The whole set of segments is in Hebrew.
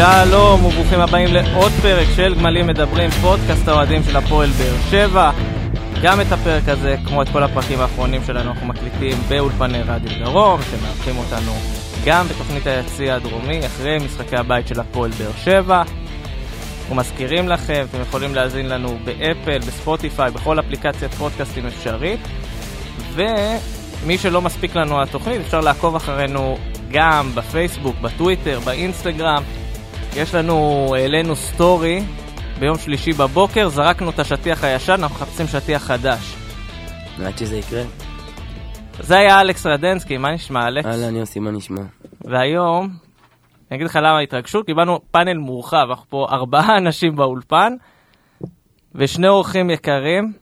שלום וברוכים הבאים לעוד פרק של גמלים מדברים, פודקאסט האוהדים של הפועל באר שבע. גם את הפרק הזה, כמו את כל הפרקים האחרונים שלנו, אנחנו מקליטים באולפני רדיו דרום, שמארחים אותנו גם בתוכנית היציע הדרומי, אחרי משחקי הבית של הפועל באר שבע. אנחנו מזכירים לכם, אתם יכולים להאזין לנו באפל, בספוטיפיי, בכל אפליקציית פודקאסטים אפשרית. ומי שלא מספיק לנו התוכנית, אפשר לעקוב אחרינו גם בפייסבוק, בטוויטר, באינסטגרם. יש לנו, העלינו סטורי ביום שלישי בבוקר, זרקנו את השטיח הישן, אנחנו מחפשים שטיח חדש. עד שזה יקרה. זה היה אלכס רדנסקי, מה נשמע אלכס? אהלן יוסי, מה נשמע? והיום, אני אגיד לך למה ההתרגשות, קיבלנו פאנל מורחב, אנחנו פה ארבעה אנשים באולפן, ושני אורחים יקרים.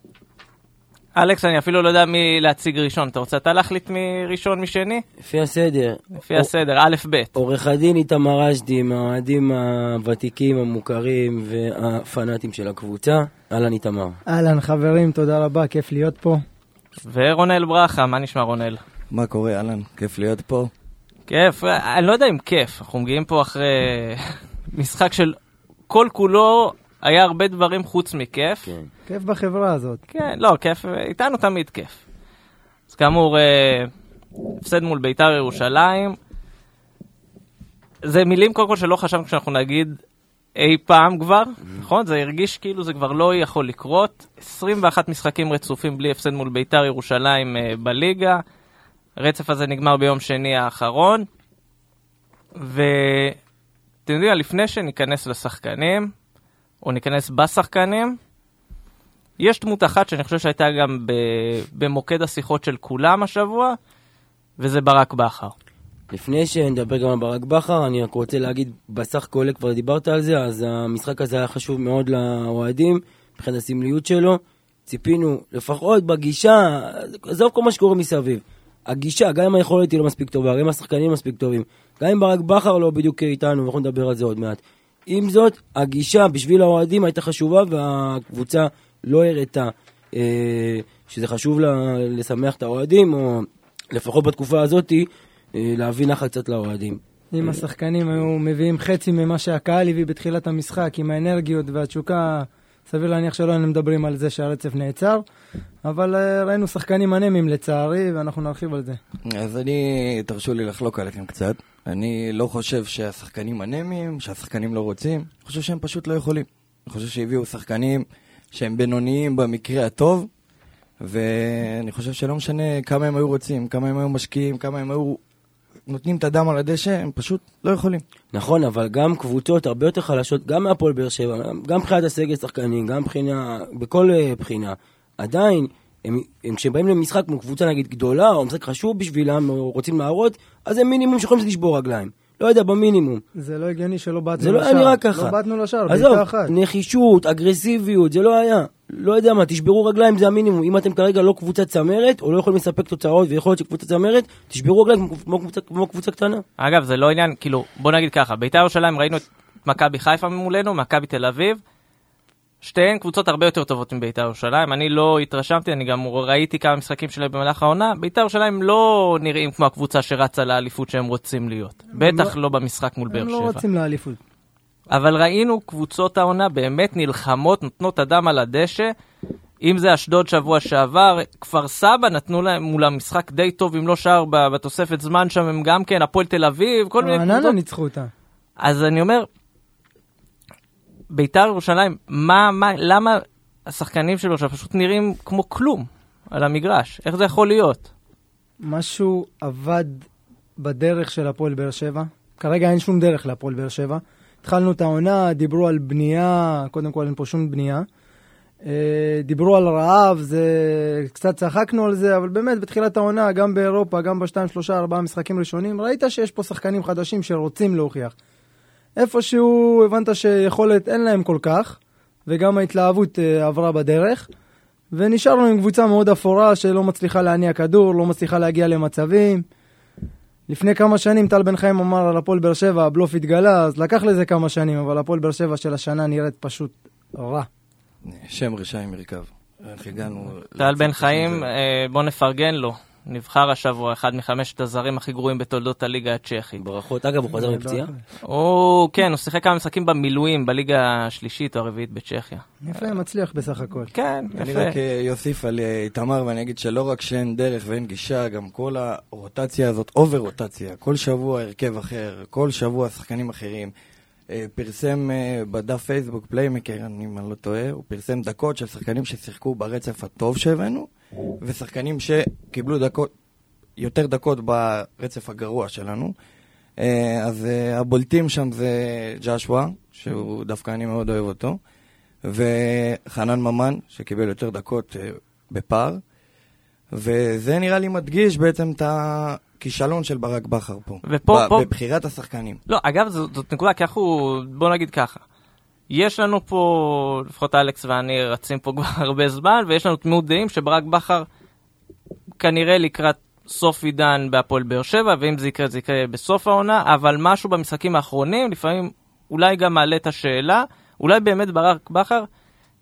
אלכס, אני אפילו לא יודע מי להציג ראשון, אתה רוצה אתה להחליט מי ראשון, מי שני? לפי הסדר. לפי הסדר, א' ב'. עורך הדין איתמר רשדי, מהאוהדים הוותיקים, המוכרים והפנאטים של הקבוצה. אהלן איתמר. אהלן חברים, תודה רבה, כיף להיות פה. ורונל ברכה, מה נשמע רונל? מה קורה, אהלן? כיף להיות פה. כיף, אני לא יודע אם כיף, אנחנו מגיעים פה אחרי משחק של כל כולו היה הרבה דברים חוץ מכיף. כן. כיף בחברה הזאת. כן, לא, כיף, איתנו תמיד כיף. אז כאמור, אה, הפסד מול בית"ר ירושלים. זה מילים קודם כל שלא חשבנו שאנחנו נגיד אי פעם כבר, נכון? זה הרגיש כאילו זה כבר לא יכול לקרות. 21 משחקים רצופים בלי הפסד מול בית"ר ירושלים אה, בליגה. הרצף הזה נגמר ביום שני האחרון. ואתם יודעים, לפני שניכנס לשחקנים, או ניכנס בשחקנים, יש דמות אחת שאני חושב שהייתה גם ב, במוקד השיחות של כולם השבוע, וזה ברק בכר. לפני שנדבר גם על ברק בכר, אני רק רוצה להגיד, בסך הכל כבר דיברת על זה, אז המשחק הזה היה חשוב מאוד לאוהדים, מבחינת הסמליות שלו. ציפינו, לפחות בגישה, עזוב כל מה שקורה מסביב. הגישה, גם אם היכולת היא לא מספיק טובה, גם אם השחקנים מספיק טובים, גם אם ברק בכר לא בדיוק איתנו, ואנחנו נדבר על זה עוד מעט. עם זאת, הגישה בשביל האוהדים הייתה חשובה, והקבוצה לא הראתה אה, שזה חשוב לה, לשמח את האוהדים, או לפחות בתקופה הזאת, אה, להביא נחת קצת לאוהדים. אם השחקנים היו מביאים חצי ממה שהקהל הביא בתחילת המשחק, עם האנרגיות והתשוקה, סביר להניח שלא היינו מדברים על זה שהרצף נעצר, אבל אה, ראינו שחקנים אנמים לצערי, ואנחנו נרחיב על זה. אז אני, תרשו לי לחלוק עליכם קצת. אני לא חושב שהשחקנים אנמים, שהשחקנים לא רוצים, אני חושב שהם פשוט לא יכולים. אני חושב שהביאו שחקנים שהם בינוניים במקרה הטוב, ואני חושב שלא משנה כמה הם היו רוצים, כמה הם היו משקיעים, כמה הם היו נותנים את הדם על הדשא, הם פשוט לא יכולים. נכון, אבל גם קבוצות הרבה יותר חלשות, גם מהפועל באר שבע, גם מבחינת הסגל שחקנים, גם מבחינה, בכל אה, בחינה, עדיין, הם, הם כשהם באים למשחק כמו קבוצה נגיד גדולה, או משחק חשוב בשבילם, או רוצים להראות, אז הם מינימום שיכולים לשבור רגליים. לא יודע, במינימום. זה לא הגיוני שלא באתנו זה לשער. לא היה נראה ככה. לא באתנו לשער, עזוב, בעיטה אחת. נחישות, אגרסיביות, זה לא היה. לא יודע מה, תשברו רגליים זה המינימום. אם אתם כרגע לא קבוצת צמרת, או לא יכולים לספק תוצאות, ויכול להיות שקבוצת צמרת, תשברו רגליים כמו, קבוצה, כמו קבוצה קטנה. אגב, זה לא עניין, כאילו, בוא נגיד ככה, בית"ר ירושלים ראינו את מכבי חיפה מולנו, מכבי תל אביב, שתיהן קבוצות הרבה יותר טובות מבית"ר ירושלים. אני לא התרשמתי, אני גם ראיתי כמה משחקים שלהם במהלך העונה. בית"ר ירושלים לא נראים כמו הקבוצה שרצה לאליפות שהם רוצים להיות. בטח לא במשחק מול באר הם שבע. לא רוצים לאליפות. אבל ראינו קבוצות העונה באמת נלחמות, נותנות אדם על הדשא. אם זה אשדוד שבוע שעבר, כפר סבא נתנו להם מול המשחק די טוב, אם לא שער בתוספת זמן שם, הם גם כן, הפועל תל אביב, כל מיני רעננה קבוצות. ניצחו אותה. אז אני אומר, ביתר ירושלים, מה, מה, למה השחקנים שלו עכשיו פשוט נראים כמו כלום על המגרש? איך זה יכול להיות? משהו עבד בדרך של הפועל באר שבע. כרגע אין שום דרך להפועל באר שבע. התחלנו את העונה, דיברו על בנייה, קודם כל אין פה שום בנייה. אה, דיברו על רעב, זה... קצת צחקנו על זה, אבל באמת בתחילת העונה, גם באירופה, גם בשתיים, שלושה, ארבעה משחקים ראשונים, ראית שיש פה שחקנים חדשים שרוצים להוכיח. איפשהו הבנת שיכולת אין להם כל כך, וגם ההתלהבות אה, עברה בדרך, ונשארנו עם קבוצה מאוד אפורה שלא מצליחה להניע כדור, לא מצליחה להגיע למצבים. לפני כמה שנים טל בן חיים אמר על הפועל באר שבע, הבלוף התגלה, אז לקח לזה כמה שנים, אבל הפועל באר שבע של השנה נראית פשוט רע. שם רשעים ירקב. איך הגענו... טל בן חיים? אה, בוא נפרגן לו. נבחר השבוע, אחד מחמשת הזרים הכי גרועים בתולדות הליגה הצ'כית. ברכות. אגב, הוא חוזר מפציעה? הוא, כן, הוא שיחק כמה משחקים במילואים בליגה השלישית או הרביעית בצ'כיה. יפה, מצליח בסך הכל. כן, אני יפה. רק אה, אוסיף על אה, איתמר ואני אגיד שלא רק שאין דרך ואין גישה, גם כל הרוטציה הזאת, over רוטציה, כל שבוע הרכב אחר, כל שבוע שחקנים אחרים. אה, פרסם אה, בדף פייסבוק פליימקר, אני אם אני לא טועה, הוא פרסם דקות של שחקנים ששיחקו ברצף הטוב שהבאנו, ושחקנים שקיבלו דקות, יותר דקות ברצף הגרוע שלנו. אה, אז אה, הבולטים שם זה ג'אשווה, שהוא דווקא אני מאוד אוהב אותו, וחנן ממן, שקיבל יותר דקות אה, בפער. וזה נראה לי מדגיש בעצם את הכישלון של ברק בכר פה. ופה- ב- פה- בבחירת השחקנים. לא, אגב, זאת, זאת נקודה, כי אנחנו, בוא נגיד ככה. יש לנו פה, לפחות אלכס ואני רצים פה כבר הרבה זמן, ויש לנו תמימות דעים שברק בכר כנראה לקראת סוף עידן בהפועל באר שבע, ואם זה יקרה, זה יקרה בסוף העונה, אבל משהו במשחקים האחרונים, לפעמים אולי גם מעלה את השאלה, אולי באמת ברק בכר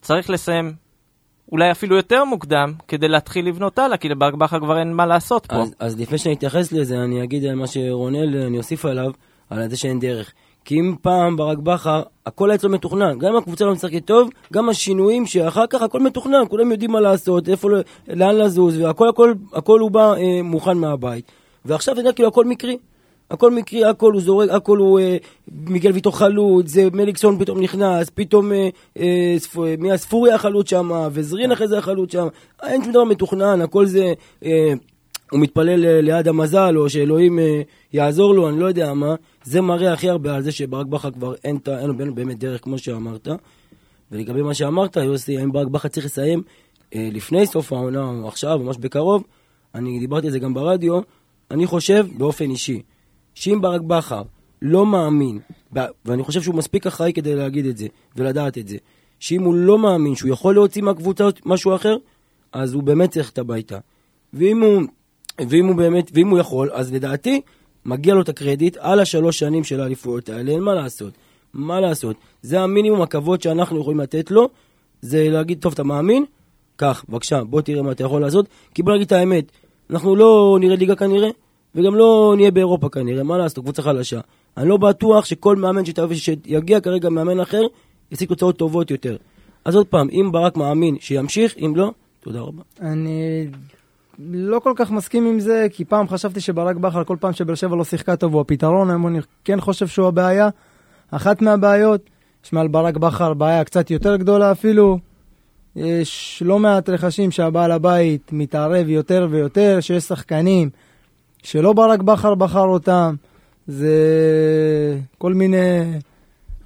צריך לסיים אולי אפילו יותר מוקדם, כדי להתחיל לבנות הלאה, כי לברק בכר כבר אין מה לעשות פה. אז, אז לפני שאני אתייחס לזה, אני אגיד על מה שרונל, אני אוסיף עליו, על זה שאין דרך. כי אם פעם ברק בכר, הכל היה אצלו מתוכנן. גם אם הקבוצה לא משחקת טוב, גם השינויים שאחר כך, הכל מתוכנן. כולם יודעים מה לעשות, איפה, ל- לאן לזוז, והכל הכל, הכל הוא בא אה, מוכן מהבית. ועכשיו זה נראה כאילו הכל מקרי. הכל מקרי, הכל הוא זורק, הכל הוא אה, מיגל ויטור חלוץ, זה מליקסון פתאום נכנס, פתאום אה, אה, ספ, אה, מי החלוץ שם, וזרין אחרי זה החלוץ שם, אין שום דבר מתוכנן, הכל זה, אה, הוא מתפלל אה, ליד המזל, או שאלוהים אה, יעזור לו, אני לא יודע מה, זה מראה הכי הרבה על זה שברק בכר כבר אין, אין אין באמת דרך, כמו שאמרת. ולגבי מה שאמרת, יוסי, האם ברק בכר צריך לסיים אה, לפני סוף העונה, או עכשיו, ממש בקרוב, אני דיברתי על זה גם ברדיו, אני חושב, באופן אישי, שאם ברק בכר לא מאמין, ואני חושב שהוא מספיק אחראי כדי להגיד את זה, ולדעת את זה, שאם הוא לא מאמין שהוא יכול להוציא מהקבוצה משהו אחר, אז הוא באמת צריך ללכת הביתה. ואם הוא, ואם הוא באמת, ואם הוא יכול, אז לדעתי, מגיע לו את הקרדיט על השלוש שנים של האליפויות האלה, אין מה לעשות. מה לעשות? זה המינימום הכבוד שאנחנו יכולים לתת לו, זה להגיד, טוב, אתה מאמין? קח, בבקשה, בוא תראה מה אתה יכול לעשות. כי בוא נגיד את האמת, אנחנו לא נראה ליגה כנראה, וגם לא נהיה באירופה כנראה, מה לעשות, קבוצה חלשה. אני לא בטוח שכל מאמן שתביא- שיגיע כרגע מאמן אחר, ישיג תוצאות טובות יותר. אז עוד פעם, אם ברק מאמין שימשיך, אם לא, תודה רבה. אני לא כל כך מסכים עם זה, כי פעם חשבתי שברק בכר, כל פעם שבאר שבע לא שיחקה טוב, הוא הפתרון, היום אני כן חושב שהוא הבעיה. אחת מהבעיות, יש מעל ברק בכר בעיה קצת יותר גדולה אפילו. יש לא מעט רכשים שהבעל הבית מתערב יותר ויותר, שיש שחקנים שלא ברק בכר בחר אותם. זה כל מיני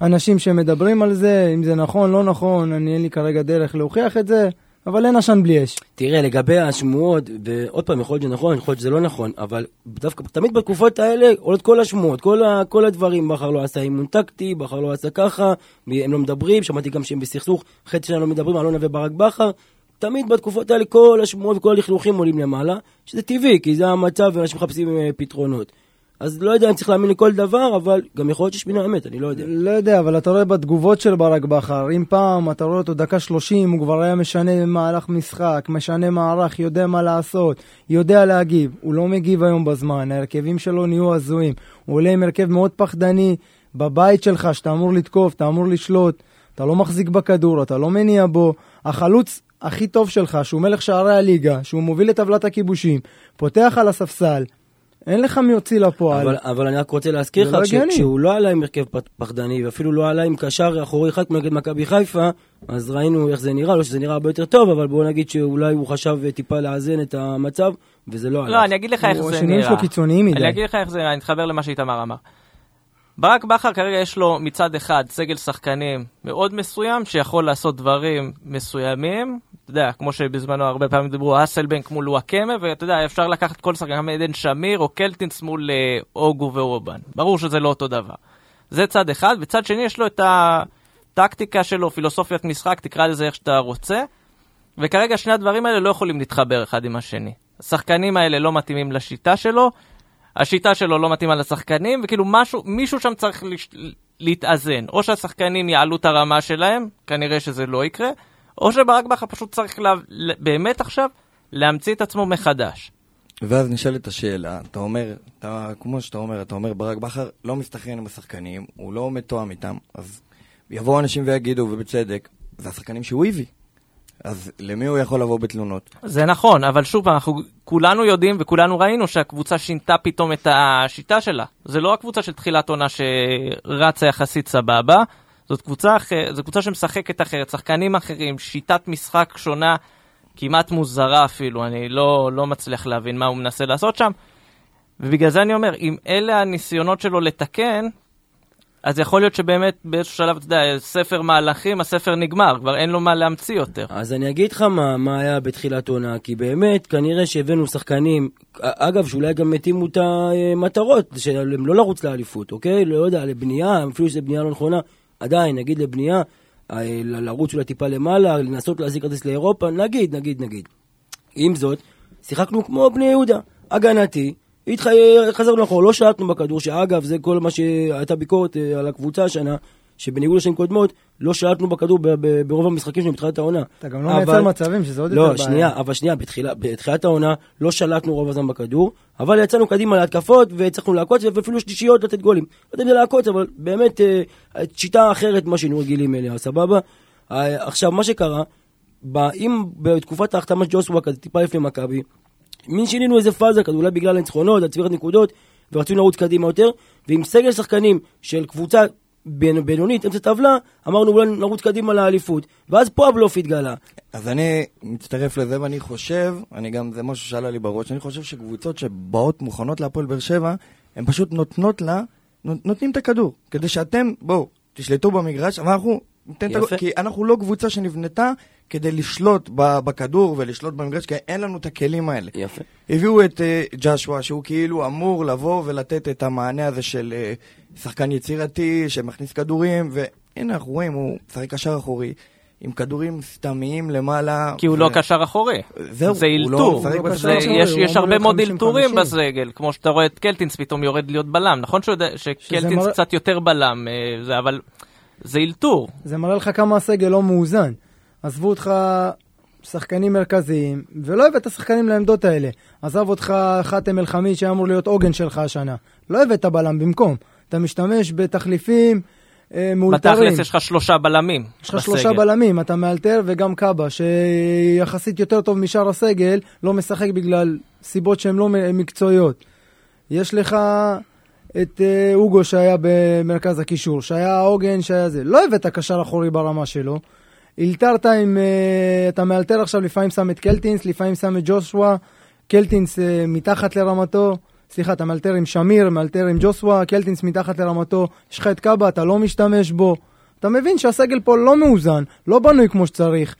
אנשים שמדברים על זה, אם זה נכון, לא נכון, אני אין לי כרגע דרך להוכיח את זה, אבל אין עשן בלי אש. תראה, לגבי השמועות, ועוד פעם, יכול להיות שזה נכון, יכול להיות שזה לא נכון, אבל דווקא תמיד בתקופות האלה עולות כל השמועות, כל, ה, כל הדברים, בכר לא עשה אימון טקטי, בכר לא עשה ככה, הם לא מדברים, שמעתי גם שהם בסכסוך, חצי שנה לא מדברים, אלונה וברק בכר, תמיד בתקופות האלה כל השמועות וכל הלכלוכים עולים למעלה, שזה טבעי, כי זה המצב ואנשים מחפשים אה, פתרונות. אז לא יודע אם צריך להאמין לכל דבר, אבל גם יכול להיות שיש מן האמת, אני לא יודע. לא יודע, אבל אתה רואה בתגובות של ברק בכר, אם פעם אתה רואה אותו דקה שלושים, הוא כבר היה משנה מהלך משחק, משנה מערך, יודע מה לעשות, יודע להגיב. הוא לא מגיב היום בזמן, ההרכבים שלו נהיו הזויים. הוא עולה עם הרכב מאוד פחדני בבית שלך, שאתה אמור לתקוף, אתה אמור לשלוט, אתה לא מחזיק בכדור, אתה לא מניע בו. החלוץ הכי טוב שלך, שהוא מלך שערי הליגה, שהוא מוביל את טבלת הכיבושים, פותח על הספסל, אין לך מי יוציא לפועל. אבל, אבל אני רק רוצה להזכיר לא לך, הגיוני. כשהוא לא עלה עם הרכב פחדני, ואפילו לא עלה עם קשר אחורי אחד כמו נגד מכבי חיפה, אז ראינו איך זה נראה, לא שזה נראה הרבה יותר טוב, אבל בואו נגיד שאולי הוא חשב טיפה לאזן את המצב, וזה לא הלך. לא, אני אגיד לך איך הוא- זה השינויים נראה. שלו קיצוניים מדי. אני אגיד לך איך זה נראה, אני אתחבר למה שאיתמר אמר. ברק בכר כרגע יש לו מצד אחד סגל שחקנים מאוד מסוים, שיכול לעשות דברים מסוימים. אתה יודע, כמו שבזמנו הרבה פעמים דיברו, אסלבנק מול וואקמה, ואתה יודע, אפשר לקחת כל שחקן, גם עדן שמיר או קלטינס מול אה, אוגו ואובן. ברור שזה לא אותו דבר. זה צד אחד, וצד שני יש לו את הטקטיקה שלו, פילוסופיית משחק, תקרא לזה איך שאתה רוצה. וכרגע שני הדברים האלה לא יכולים להתחבר אחד עם השני. השחקנים האלה לא מתאימים לשיטה שלו, השיטה שלו לא מתאימה לשחקנים, וכאילו משהו, מישהו שם צריך לש... להתאזן. או שהשחקנים יעלו את הרמה שלהם, כנראה שזה לא יקרה, או שברק בכר פשוט צריך לה... באמת עכשיו להמציא את עצמו מחדש. ואז נשאלת השאלה, אתה אומר, אתה, כמו שאתה אומר, אתה אומר, ברק בכר לא מסתכן עם השחקנים, הוא לא מתואם איתם, אז יבואו אנשים ויגידו, ובצדק, זה השחקנים שהוא הביא. אז למי הוא יכול לבוא בתלונות? זה נכון, אבל שוב, אנחנו כולנו יודעים וכולנו ראינו שהקבוצה שינתה פתאום את השיטה שלה. זה לא הקבוצה של תחילת עונה שרצה יחסית סבבה, זאת קבוצה, זאת קבוצה שמשחקת אחרת, שחקנים אחרים, שיטת משחק שונה, כמעט מוזרה אפילו, אני לא, לא מצליח להבין מה הוא מנסה לעשות שם. ובגלל זה אני אומר, אם אלה הניסיונות שלו לתקן, אז יכול להיות שבאמת באיזשהו שלב, אתה יודע, ספר מהלכים, הספר נגמר, כבר אין לו מה להמציא יותר. אז אני אגיד לך מה, מה היה בתחילת עונה, כי באמת, כנראה שהבאנו שחקנים, אגב, שאולי גם התאימו את המטרות, שהם לא לרוץ לאליפות, אוקיי? לא יודע, לבנייה, אפילו שזו בנייה לא נכונה, עדיין, נגיד לבנייה, אה, לרוץ אולי טיפה למעלה, לנסות להזיק כרטיס לאירופה, נגיד, נגיד, נגיד. עם זאת, שיחקנו כמו בני יהודה, הגנתי, התח... חזרנו אחורה, לא שלטנו בכדור, שאגב, זה כל מה שהייתה ביקורת אה, על הקבוצה השנה, שבניגוד לשנים קודמות, לא שלטנו בכדור ב- ב- ברוב המשחקים של מתחילת העונה. אתה גם לא מייצר מצבים, שזה עוד יותר בעיה. לא, שנייה, אבל שנייה, בתחילה, בתחילת העונה לא שלטנו רוב הזמן בכדור, אבל יצאנו קדימה להתקפות, והצלחנו לעקוץ, ואפילו שלישיות לתת גולים. לא יודע אם זה לעקוץ, אבל באמת אה, שיטה אחרת ממה שהיינו רגילים אליה, סבבה? אה, עכשיו, מה שקרה, אם בתקופת ההחתמה של ג'וסווה כזה, טיפה לפני מכבי, מין שינינו איזה פאזה כזה, אולי בגלל הניצחונות, הצבירת נקודות, ורצינו לרוץ קדימה יותר, ועם סגל שחקנים של קבוצה בינונית, אמצע טבלה, אמרנו אולי נרוץ קדימה לאליפות, ואז פה הבלוף התגלה. אז אני מצטרף לזה, ואני חושב, אני גם, זה משהו שעלה לי בראש, אני חושב שקבוצות שבאות מוכנות להפועל באר שבע, הן פשוט נותנות לה, נותנים את הכדור, כדי שאתם, בואו, תשלטו במגרש, אבל אנחנו ניתן את הכדור, כי אנחנו לא קבוצה שנבנתה כדי לשלוט בכדור ולשלוט במגרש, כי אין לנו את הכלים האלה. יפה. הביאו את uh, ג'שווה, שהוא כאילו אמור לבוא ולתת את המענה הזה של uh, שחקן יצירתי, שמכניס כדורים, והנה אנחנו רואים, הוא משחק קשר אחורי. עם כדורים סתמיים למעלה. כי הוא לא קשר אחורי. זהו, זה הוא לא אילתור. משחק זה- בקשר יש- אחורי, יש הרבה מאוד אלתורים 50-50. בסגל, כמו שאתה רואה את קלטינס פתאום יורד להיות בלם. נכון שהוא יודע- שקלטינס מראה- קצת יותר בלם, אה, זה- אבל זה אילתור. זה מראה לך כמה הסגל לא מאוזן. עזבו אותך שחקנים מרכזיים, ולא הבאת שחקנים לעמדות האלה. עזב אותך חאתם אל-חמיד שהיה אמור להיות עוגן שלך השנה. לא הבאת בלם במקום. אתה משתמש בתחליפים אה, מאולתרים. בתכלס יש לך שלושה בלמים יש לך שלושה. בלמים, אתה מאלתר וגם קאבה, שיחסית יותר טוב משאר הסגל, לא משחק בגלל סיבות שהן לא מקצועיות. יש לך את אה, אוגו שהיה במרכז הקישור, שהיה העוגן, שהיה זה. לא הבאת קשר אחורי ברמה שלו. אלתרת עם... אה, אתה מאלתר עכשיו, לפעמים שם את קלטינס, לפעמים שם את ג'ושוע. קלטינס אה, מתחת לרמתו. סליחה, אתה מאלתר עם שמיר, מאלתר עם ג'וסווה, קלטינס מתחת לרמתו, יש לך את קאבה, אתה לא משתמש בו. אתה מבין שהסגל פה לא מאוזן, לא בנוי כמו שצריך.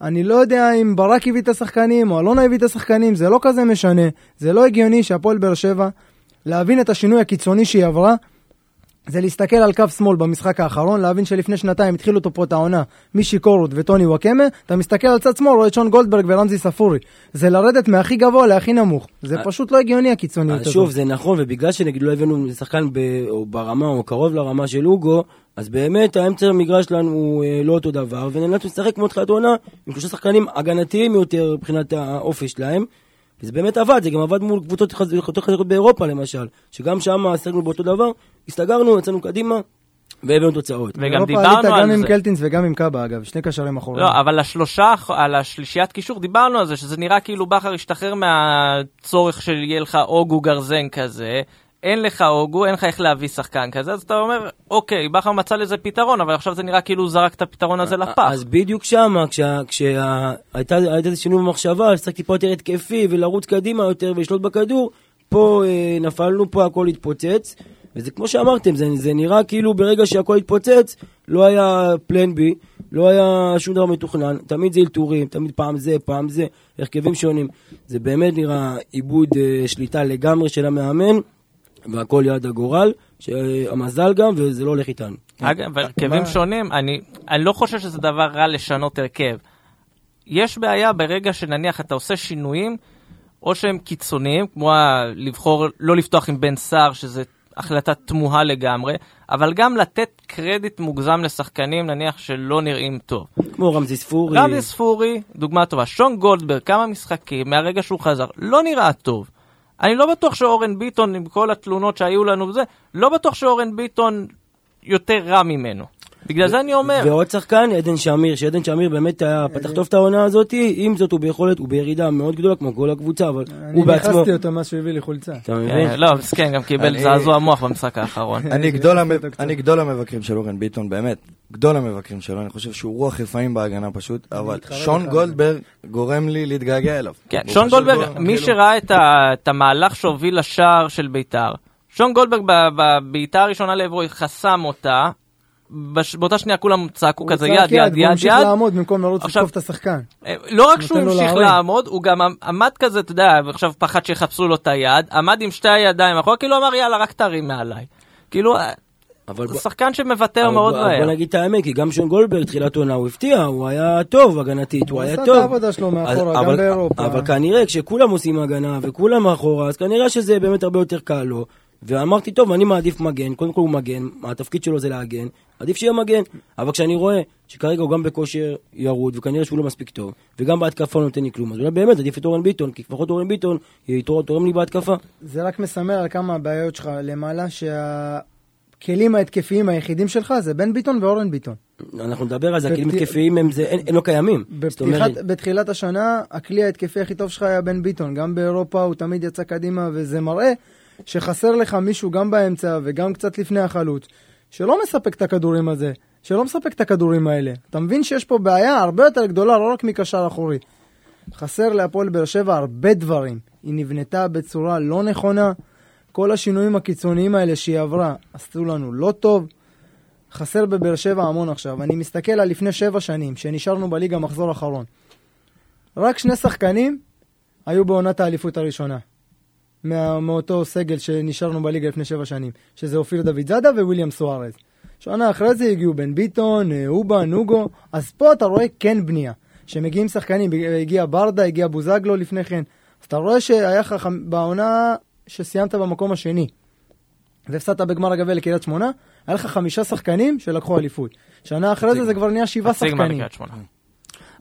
אני לא יודע אם ברק הביא את השחקנים או אלונה הביא את השחקנים, זה לא כזה משנה. זה לא הגיוני שהפועל באר שבע, להבין את השינוי הקיצוני שהיא עברה, זה להסתכל על קו שמאל במשחק האחרון, להבין שלפני שנתיים התחילו אותו פה את העונה מישי קורות וטוני וואקמה, אתה מסתכל על צד שמאל, רואה את שון גולדברג ורמזי ספורי. זה לרדת מהכי גבוה להכי נמוך. זה אה, פשוט לא הגיוני הקיצוניות אז הזאת. שוב, זה נכון, ובגלל שנגיד לא הבאנו שחקן ב, או ברמה או קרוב לרמה של אוגו, אז באמת האמצע המגרש שלנו הוא אה, לא אותו דבר, ונאלצנו לשחק כמו תחילת עונה עם שלושה שחקנים הגנתיים יותר מבחינת האופי שלהם. וזה באמת עבד, זה גם עבד מול קבוצות יותר חזקות באירופה למשל, שגם שם שיחקנו באותו דבר, הסתגרנו, יצאנו קדימה, והבאנו תוצאות. וגם דיברנו על גם עם זה. קלטינס וגם עם קאבה אגב, שני קשרים אחוריים. לא, אבל השלושה, על השלישיית קישור, דיברנו על זה, שזה נראה כאילו בכר השתחרר מהצורך של יהיה לך אוגו גרזן כזה. אין לך אוגו, אין לך איך להביא שחקן כזה, אז אתה אומר, אוקיי, בכר מצא לזה פתרון, אבל עכשיו זה נראה כאילו הוא זרק את הפתרון הזה לפח. אז בדיוק שמה, כשהייתה איזה שינוי במחשבה, לשחק טיפה יותר התקפי ולרוץ קדימה יותר ולשלוט בכדור, פה אה, נפלנו, פה הכל התפוצץ. וזה כמו שאמרתם, זה, זה נראה כאילו ברגע שהכל התפוצץ, לא היה פלן בי, לא היה שום דבר מתוכנן, תמיד זה אלתורים, תמיד פעם זה, פעם זה, הרכבים שונים. זה באמת נראה איבוד אה, שליטה לגמרי של המאמן, והכל יד הגורל, שהמזל גם, וזה לא הולך איתנו. אגב, הרכבים שונים, אני, אני לא חושב שזה דבר רע לשנות הרכב. יש בעיה ברגע שנניח אתה עושה שינויים, או שהם קיצוניים, כמו לבחור לא לפתוח עם בן סער, שזה החלטה תמוהה לגמרי, אבל גם לתת קרדיט מוגזם לשחקנים, נניח שלא נראים טוב. כמו רמזי ספורי. רמזי ספורי, דוגמה טובה. שון גולדברג, כמה משחקים מהרגע שהוא חזר, לא נראה טוב. אני לא בטוח שאורן ביטון, עם כל התלונות שהיו לנו וזה, לא בטוח שאורן ביטון יותר רע ממנו. בגלל זה אני אומר, ועוד שחקן, עדן שמיר, שעדן שמיר באמת היה פתח טוב את העונה הזאת, עם זאת הוא ביכולת, הוא בירידה מאוד גדולה כמו כל הקבוצה, אבל אני הוא בעצמו... נכנסתי אותו מאז שהוא הביא לי חולצה. אתה מבין? אה, לא, מסכן, גם קיבל אני- זעזוע מוח במשחק האחרון. אני גדול. אני המבקרים של אורן ביטון, באמת. גדול המבקרים שלו, אני חושב שהוא רוח רפאים בהגנה פשוט, אבל שון. גולדברג גורם לי להתגעגע אליו. כן, שון גולדברג, מי כאילו- שראה את המהלך שהוביל לשער של ביתר, שון גולדברג בבעיטה הראשונה לעברו חסם אותה, בש- באותה שנייה כולם צעקו הוא כזה יד, יד, והוא יד, המשיך יד. לעמוד במקום לרוץ עכשיו- לתקוף את השחקן. אה, לא רק שהוא המשיך. לעמוד, הוא גם עמ- עמד כזה, אתה יודע, ועכשיו פחד שיחפשו לו את היד, עמד עם שתי הידיים אחורה, כאילו אמר יאללה, רק תרים מעליי. כאילו, אה, אבל זה בוא- שחקן שמוותר אבל מאוד מהר. בוא נגיד את האמת, כי גם שון גולדברג, תחילת עונה, הוא הפתיע, הוא היה טוב הגנתית, הוא הוא היה עשה טוב. את העבודה שלו מאחורה, גם אבל- באירופה. אבל כנראה כשכולם עושים הגנה וכולם מאחורה, אז כנראה שזה באמת הרבה יותר קל לו. ואמרתי, טוב, אני מעדיף מגן, קודם כל הוא מגן, התפקיד שלו זה להגן, עדיף שיהיה מגן. אבל כשאני רואה שכרגע הוא גם בכושר ירוד, וכנראה שהוא לא מספיק טוב, וגם בהתקפה לא נותן לי כלום, אז אולי באמת עדיף את אורן ביטון, כי לפחות אורן ביטון תורם לי בהתקפה. זה רק מסמל על כמה הבעיות שלך למעלה, שהכלים ההתקפיים היחידים שלך זה בן ביטון ואורן ביטון. אנחנו נדבר על זה, הכלים התקפיים הם זה, אין, הם לא קיימים. בפתיחת, בתחילת השנה, הכלי ההתקפי הכי טוב שלך היה בן ביטון. גם באירופה הוא תמיד יצא קדימה, וזה מראה שחסר לך מישהו גם באמצע וגם קצת לפני החלוץ, שלא מספק את הכדורים הזה, שלא מספק את הכדורים האלה. אתה מבין שיש פה בעיה הרבה יותר גדולה, לא רק מקשר אחורי. חסר להפועל באר שבע הרבה דברים. היא נבנתה בצורה לא נכונה. כל השינויים הקיצוניים האלה שהיא עברה עשו לנו לא טוב. חסר בבאר שבע המון עכשיו. אני מסתכל על לפני שבע שנים, שנשארנו בליגה מחזור אחרון. רק שני שחקנים היו בעונת האליפות הראשונה. מה, מאותו סגל שנשארנו בליגה לפני שבע שנים, שזה אופיר דוד זאדה וויליאם סוארז. שנה אחרי זה הגיעו בן ביטון, אה, אובה, נוגו, אז פה אתה רואה כן בנייה. שמגיעים שחקנים, הגיע ברדה, הגיע בוזגלו לפני כן. אז אתה רואה שהיה לך בעונה שסיימת במקום השני, והפסדת בגמר הגביע לקריית שמונה, היה לך חמישה שחקנים שלקחו אליפות. שנה אחרי זה זה כבר נהיה שבעה שחקנים.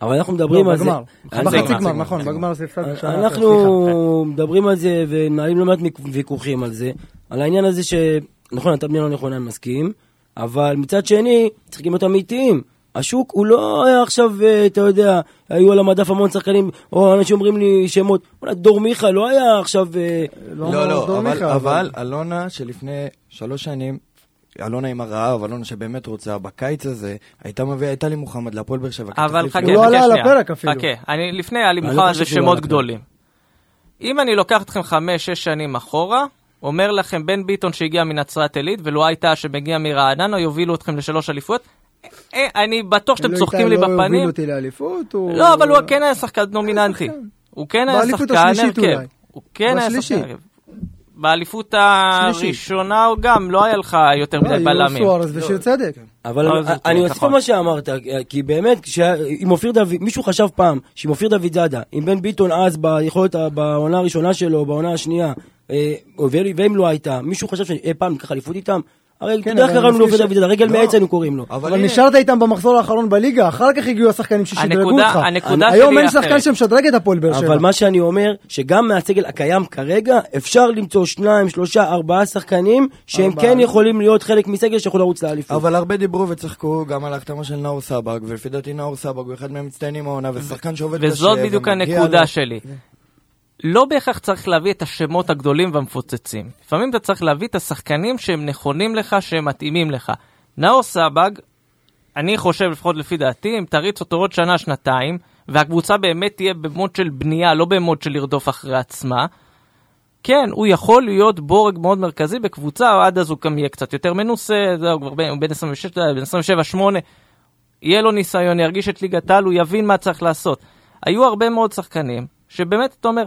אבל אנחנו מדברים לא, על זה. בחצי גמר, נכון, גמר. בגמר זה הפסדנו שנה אחרת, סליחה. אנחנו מדברים על זה ומנהלים לא מעט ויכוחים על זה, על העניין הזה שנכון, אתה בנייה לא נכונה, אני מסכים, אבל מצד שני, צריכים להיות אמיתיים. השוק הוא לא היה עכשיו, אה, אתה יודע, היו על המדף המון שחקנים, או אנשים אומרים לי שמות, אולי דור מיכה לא היה עכשיו... אה, לא, דור לא, אבל- מיכה, אבל אלונה שלפני שלוש שנים, אלונה עם הרעב, אלונה שבאמת רוצה, בקיץ הזה, הייתה מביאה את טלי מוחמד להפועל באר שבע. אבל חכה. הוא לא חכה עלה על. הפרק אפילו. חכה, אני לפני היה לי אני מוכן לא חושב זה שמות. גדולים. אם אני לוקח אתכם חמש, שש שנים אחורה, אומר לכם בן ביטון שהגיע מנצרת עילית, ולא הייתה שמגיע מרעננה, יובילו אתכם לשלוש אליפויות. אה, אני בטוח שאתם לא צוחקים לי לא הוביל בפנים. אותי לאליפות, הוא... לא, אבל הוא כן היה שחקן דומיננטי. הוא כן היה באליפות שחקן השלישית הרכב. אולי. הוא כן היה. שחקן הרכב. באליפות. הראשונה הוא גם, לא היה לך יותר לא, מדי היו בלמים. סוארז ושיר צדק. אבל לא, אני- אוסיף נכון. על מה שאמרת, כי באמת, עם אופיר דוד, מישהו חשב פעם שעם אופיר דוד זאדה, עם בן ביטון אז ביכולת, בעונה הראשונה שלו, בעונה השנייה, אה, ואם לא הייתה, מישהו חשב שאי פעם ניקח אליפות איתם? הרי כן, איך אבל קראנו לאופיר מזכיר דוד זאדה, רגל לא. מעץ היינו קוראים לו. אבל נשארת איתם במחזור האחרון בליגה, אחר כך הגיעו השחקנים ששדרגו אותך. הנקודה היום שלי אין שחקן. שמשדרג את הפועל באר שבע. אבל מה שאני אומר, שגם מהסגל הקיים כרגע, אפשר למצוא שניים, שלושה, ארבעה שחקנים, שהם. כן יכולים להיות חלק מסגל שיכול לרוץ לאליפות. אבל הרבה דיברו וצחקו גם על ההחתמה של נאור סבג, ולפי דעתי נאור סבג הוא אחד מהמצטיינים העונה, ושחקן שעובד קשה. וזאת בדיוק ומגיע הנקודה לו. שלי. לא בהכרח צריך להביא את השמות הגדולים והמפוצצים. לפעמים אתה צריך להביא את השחקנים שהם נכונים לך, שהם מתאימים לך. נאור סבג, אני חושב, לפחות לפי דעתי, אם תריץ אותו עוד שנה, שנתיים, והקבוצה באמת תהיה במוד של בנייה, לא במוד של לרדוף אחרי עצמה, כן, הוא יכול להיות בורג מאוד מרכזי בקבוצה, עד אז הוא גם יהיה קצת יותר מנוסה, זהו, כבר בין- הוא בן 26, אתה יודע, בן 27-8, יהיה לו ניסיון, ירגיש את ליגת העל, הוא יבין מה צריך לעשות. היו הרבה מאוד שחקנים, שבאמת, אתה אומר,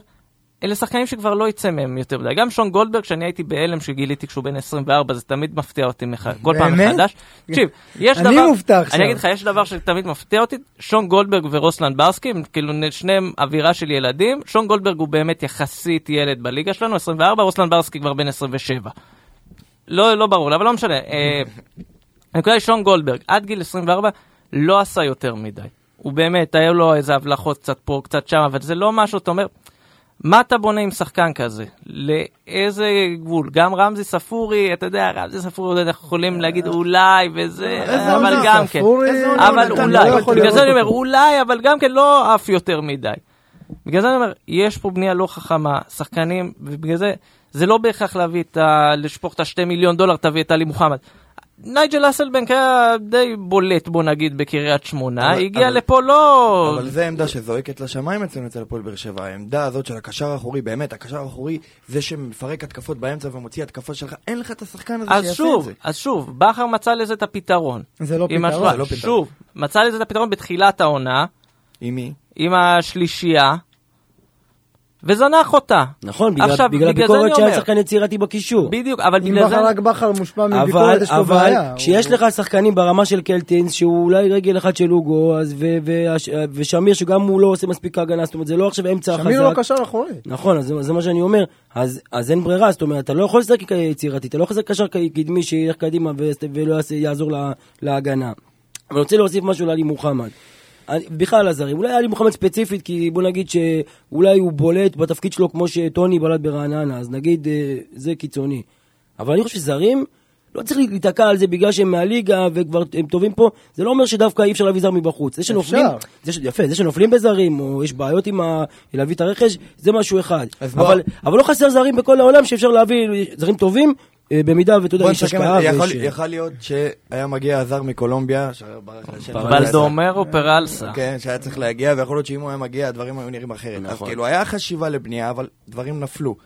אלה שחקנים שכבר לא יצא מהם יותר מדי. גם שון גולדברג, שאני הייתי בהלם שגיליתי כשהוא בן 24, זה תמיד מפתיע אותי מח... כל פעם? מחדש. תקשיב, יש אני דבר... מופתע עכשיו. אני אגיד לך, יש דבר שתמיד מפתיע אותי, שון גולדברג ורוסלן ברסקי, הם כאילו שניהם אווירה של ילדים, שון גולדברג הוא באמת יחסית ילד בליגה שלנו, 24, רוסלן ברסקי כבר בן 27. לא, לא ברור אבל לא משנה. אה, הנקודה היא שון גולדברג, עד גיל 24 לא עשה יותר מדי. הוא באמת, היו לו איזה הבלחות קצת פה, קצת שם, אבל זה לא משהו, אתה אומר, מה אתה בונה עם שחקן כזה? לאיזה גבול? גם רמזי ספורי, אתה יודע, רמזי ספורי, אנחנו יכולים להגיד אולי וזה, אבל גם כן. אבל? אולי, בגלל זה אני אומר. אולי, אבל גם כן לא עף יותר מדי. בגלל זה אני אומר, יש פה בנייה לא חכמה, שחקנים, ובגלל זה, זה לא בהכרח להביא את ה... לשפוך את השתי מיליון דולר, תביא את עלי מוחמד. נייג'ל אסלבנק היה די בולט, בוא נגיד, בקריית שמונה, אבל- הגיע אבל- לפה לא... אבל זו עמדה שזועקת לשמיים אצלנו אצל הפועל באר שבע. העמדה הזאת של הקשר האחורי, באמת, הקשר האחורי, זה שמפרק התקפות באמצע ומוציא התקפה שלך, אין לך את השחקן הזה אז שיעשה את שוב, זה. אז שוב, בכר מצא לזה את הפתרון. זה לא פתרון. השוואה. זה לא פתרון. שוב, מצא לזה את הפתרון בתחילת העונה, עם מי? עם השלישייה, וזנח אותה. נכון, בגלל, עכשיו, בגלל בגלל הביקורת שהיה. שחקן יצירתי בקישור. בדיוק, אבל אם בגלל זה... בכר רק בכר מושפע אבל, מביקורת, יש לו אבל בעיה. כשיש הוא- לך שחקנים ברמה של קלטינס, שהוא אולי רגל אחד של אוגו, אז ו- ו- ושמיר שגם הוא לא עושה מספיק הגנה, זאת אומרת, זה לא עכשיו אמצע חזק. שמיר לא קשר אחורי. נכון, אז זה, זה מה שאני אומר. אז, אז אין ברירה, זאת אומרת, אתה לא יכול לשחק יצירתי, אתה לא יכול לשחק קשר קדמי שילך קדימה ו- ולא יעזור לה, להגנה. אבל אני רוצה להוסיף משהו לעלי מוחמד. בכלל הזרים, אולי עלי מוחמד ספציפית, כי בוא נגיד שאולי הוא בולט בתפקיד שלו כמו שטוני בלט ברעננה, אז נגיד אה, זה קיצוני. אבל אני חושב שזרים, לא צריך להיתקע על זה בגלל שהם מהליגה וכבר הם טובים פה, זה לא אומר שדווקא אי אפשר להביא זר מבחוץ. זה שנופלים, אפשר. זה ש... יפה, זה שנופלים בזרים, או יש בעיות עם ה... להביא את הרכש, זה משהו אחד. בוא- אבל, אבל לא חסר זרים בכל העולם שאפשר להביא זרים טובים, במידה ואתה יודע, יש השקעה. יכול- ויש- יכול להיות שהיה מגיע הזר מקולומביה, לשם. בלדומרו פרלסה. כן, שהיה צריך להגיע, ויכול להיות שאם הוא היה מגיע, הדברים היו נראים אחרת. אז נכון. כאילו, היה חשיבה לבנייה, אבל דברים נפלו.